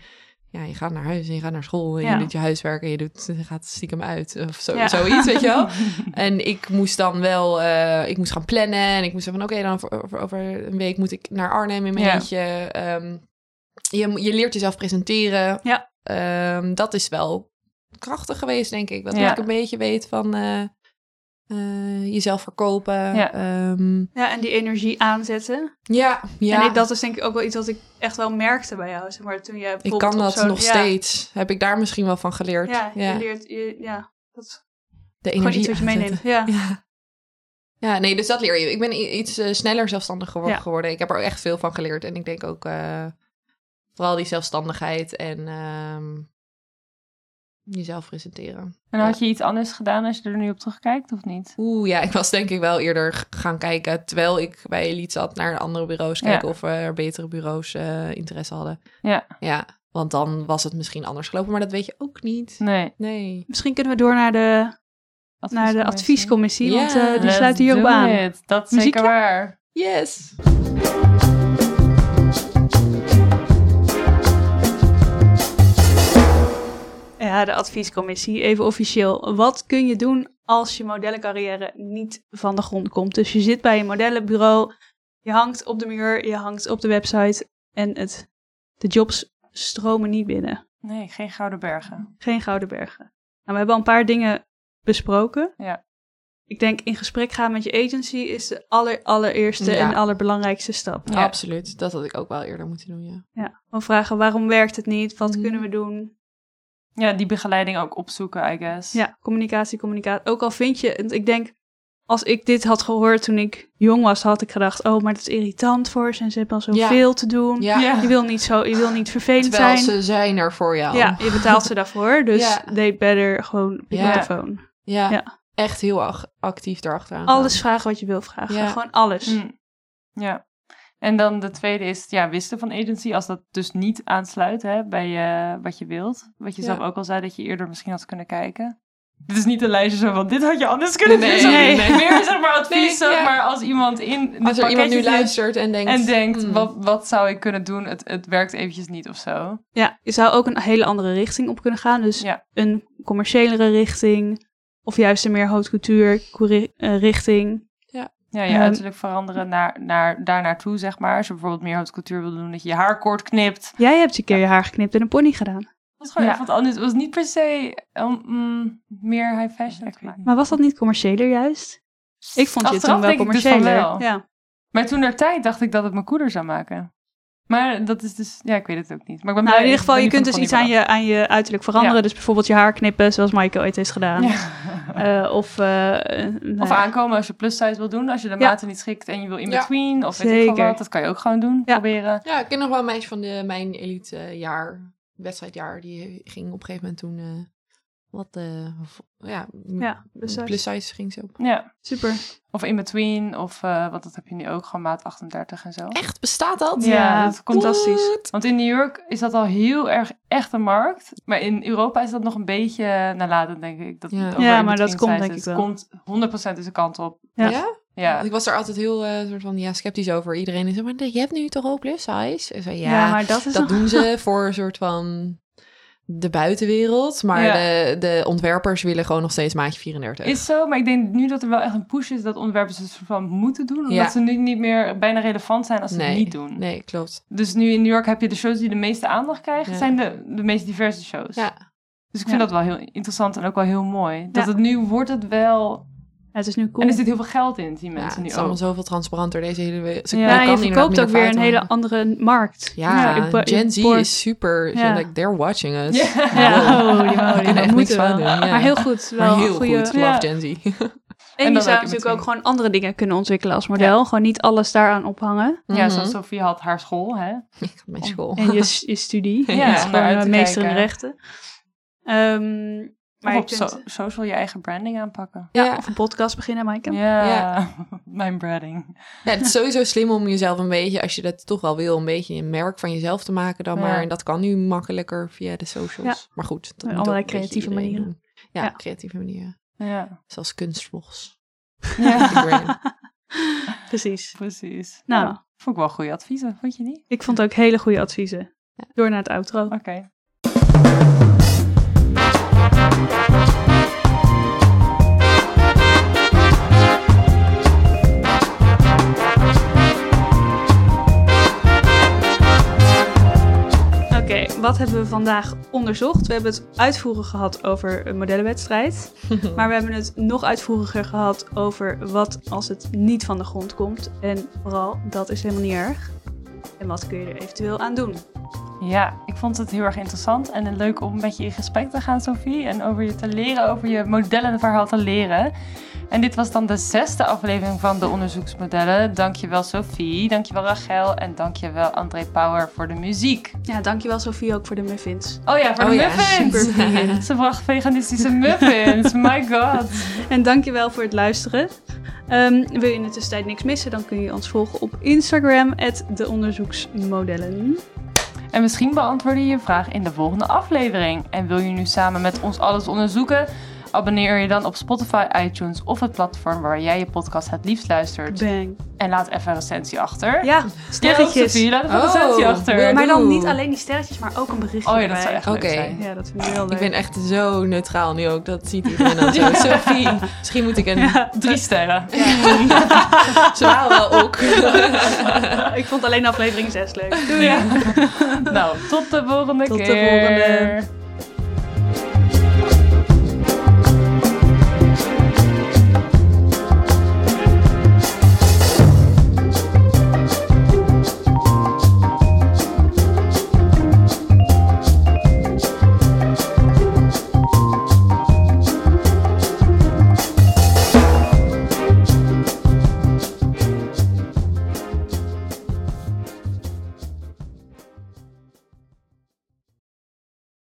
ja, je gaat naar huis en je gaat naar school en Ja. je doet je huiswerk en je, doet, je gaat stiekem uit of zo, Ja. zoiets, weet je wel. En ik moest dan wel, eh, ik moest gaan plannen en ik moest van oké, dan over, over een week moet ik naar Arnhem in mijn Ja. eentje. Ehm, je, je leert jezelf presenteren. Ja. Ehm, dat is wel krachtig geweest, denk ik. Dat Ja. ik een beetje weet van eh, eh, jezelf verkopen. Ja. Ehm, Ja, en die energie aanzetten. ja, ja. En ik, dat is denk ik ook wel iets wat ik echt wel merkte bij jou. Zeg maar, toen je ik kan dat nog ja, steeds. Heb ik daar misschien wel van geleerd. Ja, ja. je leert, je, ja, dat de gewoon energie iets wat je aanzetten. meeneemt. Ja. Ja. Ja, nee, dus dat leer je. Ik ben iets eh, sneller zelfstandig geworden. Ik heb er echt veel van geleerd. En ik denk ook vooral die zelfstandigheid en ehm, jezelf presenteren. En had je iets anders gedaan als je er nu op terugkijkt, of niet? Oeh, ja, ik was denk ik wel eerder gaan kijken, terwijl ik bij Elite zat, naar andere bureaus kijken Ja. of er betere bureaus eh, interesse hadden. Ja. Ja, want dan was het misschien anders gelopen, maar dat weet je ook niet. Nee. Nee. Misschien kunnen we door naar de, naar de adviescommissie, want eh, die sluit hierop do aan. it. Dat is Muziekje? zeker waar. Yes. Ja, de adviescommissie, even officieel. Wat kun je doen als je modellencarrière niet van de grond komt? Dus je zit bij een modellenbureau, je hangt op de muur, je hangt op de website en het, de jobs stromen niet binnen. Nee, geen gouden bergen. Geen gouden bergen. Nou, we hebben al een paar dingen besproken. Ja. Ik denk in gesprek gaan met je agency is de aller, allereerste Ja. en allerbelangrijkste stap. Ja. Absoluut. Dat had ik ook wel eerder moeten doen, ja. Ja. Gewoon vragen waarom werkt het niet? Wat Mhm. kunnen we doen? Ja, die begeleiding ook opzoeken, I guess. Ja, communicatie, communicatie. Ook al vind je, ik denk, als ik dit had gehoord toen ik jong was, had ik gedacht, oh, maar dat is irritant voor ze en ze hebben al Ja. zoveel te doen. Ja, Ja. Je wil niet zo, je wil niet vervelend terwijl zijn. ze zijn er voor jou. Ja, je betaalt ze daarvoor, dus Ja. they better gewoon pick Ja. up the phone. Ja, Ja. echt heel actief erachteraan. Alles vragen wat je wil vragen, Ja. gewoon alles. Mm. Ja. En dan de tweede is ja, wisten van agency. Als dat dus niet aansluit hè, bij eh, wat je wilt. Wat je Ja. zelf ook al zei, dat je eerder misschien had kunnen kijken. Dit is niet een lijstje zo van, dit had je anders kunnen Nee, doen. nee, nee. Meer zeg maar advies, Nee, ja. maar als iemand in de Als er iemand nu luistert en denkt... En denkt, hmm, wat, wat zou ik kunnen doen? Het, het werkt eventjes niet of zo. Ja, je zou ook een hele andere richting op kunnen gaan. Dus Ja. een commerciëlere richting, of juist een meer haute couture eh, richting. Ja, je Ehm, uiterlijk veranderen naar, naar, daar naartoe, zeg maar. Als je bijvoorbeeld meer couture wil doen, dat je je haar kort knipt. Jij hebt een keer je haar geknipt en een pony gedaan. Dat was gewoon Ja. even wat anders. Het was niet per se um, mm, meer high fashion. Maar was dat niet commerciëler juist? Ik vond je Achteraf toen wel dus commerciëler. wel. Ja. Maar toen der tijd dacht ik dat het mijn koeder zou maken. Maar dat is dus, ja, ik weet het ook niet. Maar ik ben Nou, in ieder geval, je kunt dus iets aan je, aan je uiterlijk veranderen. Ja. Dus bijvoorbeeld je haar knippen, zoals Maaike ooit heeft gedaan. Ja. Eh, of eh, nou Of ja. aankomen als je plus size wil doen. Als je de Ja. maten niet schikt en je wil in Ja. between. Of weet ik veel Zeker. wat. Dat kan je ook gewoon doen. Ja. Proberen. Ja, ik ken nog wel een meisje van de, mijn elite eh, jaar, wedstrijdjaar. Die ging op een gegeven moment toen eh, wat, eh, v- ja, Ja, plus size. plus size ging ze op. Ja. Super. Of in between. Of, eh want dat heb je nu ook. Gewoon maat 38 en zo. Echt, bestaat dat? Ja, dat komt fantastisch. Want in New York is dat al heel erg echt een markt. Maar in Europa is dat nog een beetje nalatend, denk ik. Dat Ja. maar dat komt denk ik wel. komt 100% is de kant op. Ja. Ja? Ja. Ik was er altijd heel eh, soort van, ja, sceptisch over. Iedereen is zo, maar je hebt nu toch ook plus size? Ik zei, Ja, ja, maar dat is dat doen ze voor een soort van de buitenwereld. Maar Ja. de, de ontwerpers willen gewoon nog steeds maatje 34. Is zo, maar ik denk nu dat er wel echt een push is dat ontwerpers het soort van moeten doen. Omdat Ja. ze nu niet meer bijna relevant zijn als ze nee, het niet doen. Nee, klopt. Dus nu in New York heb je de shows die de meeste aandacht krijgen, Ja. zijn de, de meest diverse shows. Ja, Dus ik vind Ja. dat wel heel interessant en ook wel heel mooi. Dat Ja. het nu wordt het wel... Ja, het is nu cool. En er zit heel veel geld in, die ja mensen het nu is allemaal zoveel transparanter, deze hele wereld. Ja, Je ja, kan je verkoopt ook weer een hele andere markt. Ja, Gen Z is super. Ja. Like, they're watching us. Ja. Ja, echt niks van doen, ja. Maar heel goed. Wel Maar heel goede... goed, love Ja. Gen Z. En, En je dan zou natuurlijk ook gewoon andere dingen kunnen ontwikkelen als model. Gewoon niet alles daaraan ophangen. Ja, Mhm. zoals Sophie had haar school, hè? Ik had mijn school. En je, je studie. Ja, Ja, eh, te meester in rechten. Ehm, Maar op kunt so- social je eigen branding aanpakken. ja, Ja. of een podcast beginnen, Maaike. Ja, Ja. mijn branding. Ja, het is sowieso slim om jezelf een beetje, als je dat toch wel wil, een beetje een merk van jezelf te maken dan Ja. maar. En dat kan nu makkelijker via de socials. Ja. Maar goed. Dat moet allerlei creatieve manieren. Ja, Ja. creatieve manieren. Ja, Zoals kunstvlogs. ja. Precies. precies. Nou. Ja, vond ik wel goede adviezen, vond je niet? Ik vond ook hele goede adviezen. Ja. Door naar het outro. Oké. Oké, wat hebben we vandaag onderzocht? We hebben het uitvoerig gehad over een modellenwedstrijd. maar we hebben het nog uitvoeriger gehad over wat als het niet van de grond komt. En vooral, dat is helemaal niet erg. En wat kun je er eventueel aan doen? Ja, ik vond het heel erg interessant en leuk om met je in gesprek te gaan, Sophie. En over je te leren, over je modellenverhaal te leren. En dit was dan de zesde aflevering van de onderzoeksmodellen. Dankjewel Sophie, dankjewel Rachel en dankjewel André Power voor de muziek. Ja, dankjewel Sophie ook voor de muffins. Oh ja, voor Oh de ja, muffins! super. Ze bracht veganistische muffins, my god. En dankjewel voor het luisteren. Ehm, wil je in de tussentijd niks missen, dan kun je ons volgen op Instagram, de onderzoeksmodellen. En misschien beantwoorden je je vraag in de volgende aflevering. En wil je nu samen met ons alles onderzoeken? Abonneer je dan op Spotify, iTunes of het platform waar jij je podcast het liefst luistert. Bang. En laat even een recensie achter. Ja, Ja, sterretjes. Sophie, laat even een Oh, recensie achter. wil- maar dan niet alleen die sterretjes, maar ook een berichtje Oh ja, dat zou echt leuk Oké. zijn. Ja, dat vind ik heel leuk. Ik ben echt zo neutraal nu ook. Dat ziet iedereen dan zo. Sophie, misschien moet ik een... Ja, Drie sterren. Ze waren wel ook. ik vond alleen aflevering 6 leuk. Doei. Ja. nou, tot de volgende Tot de keer. volgende.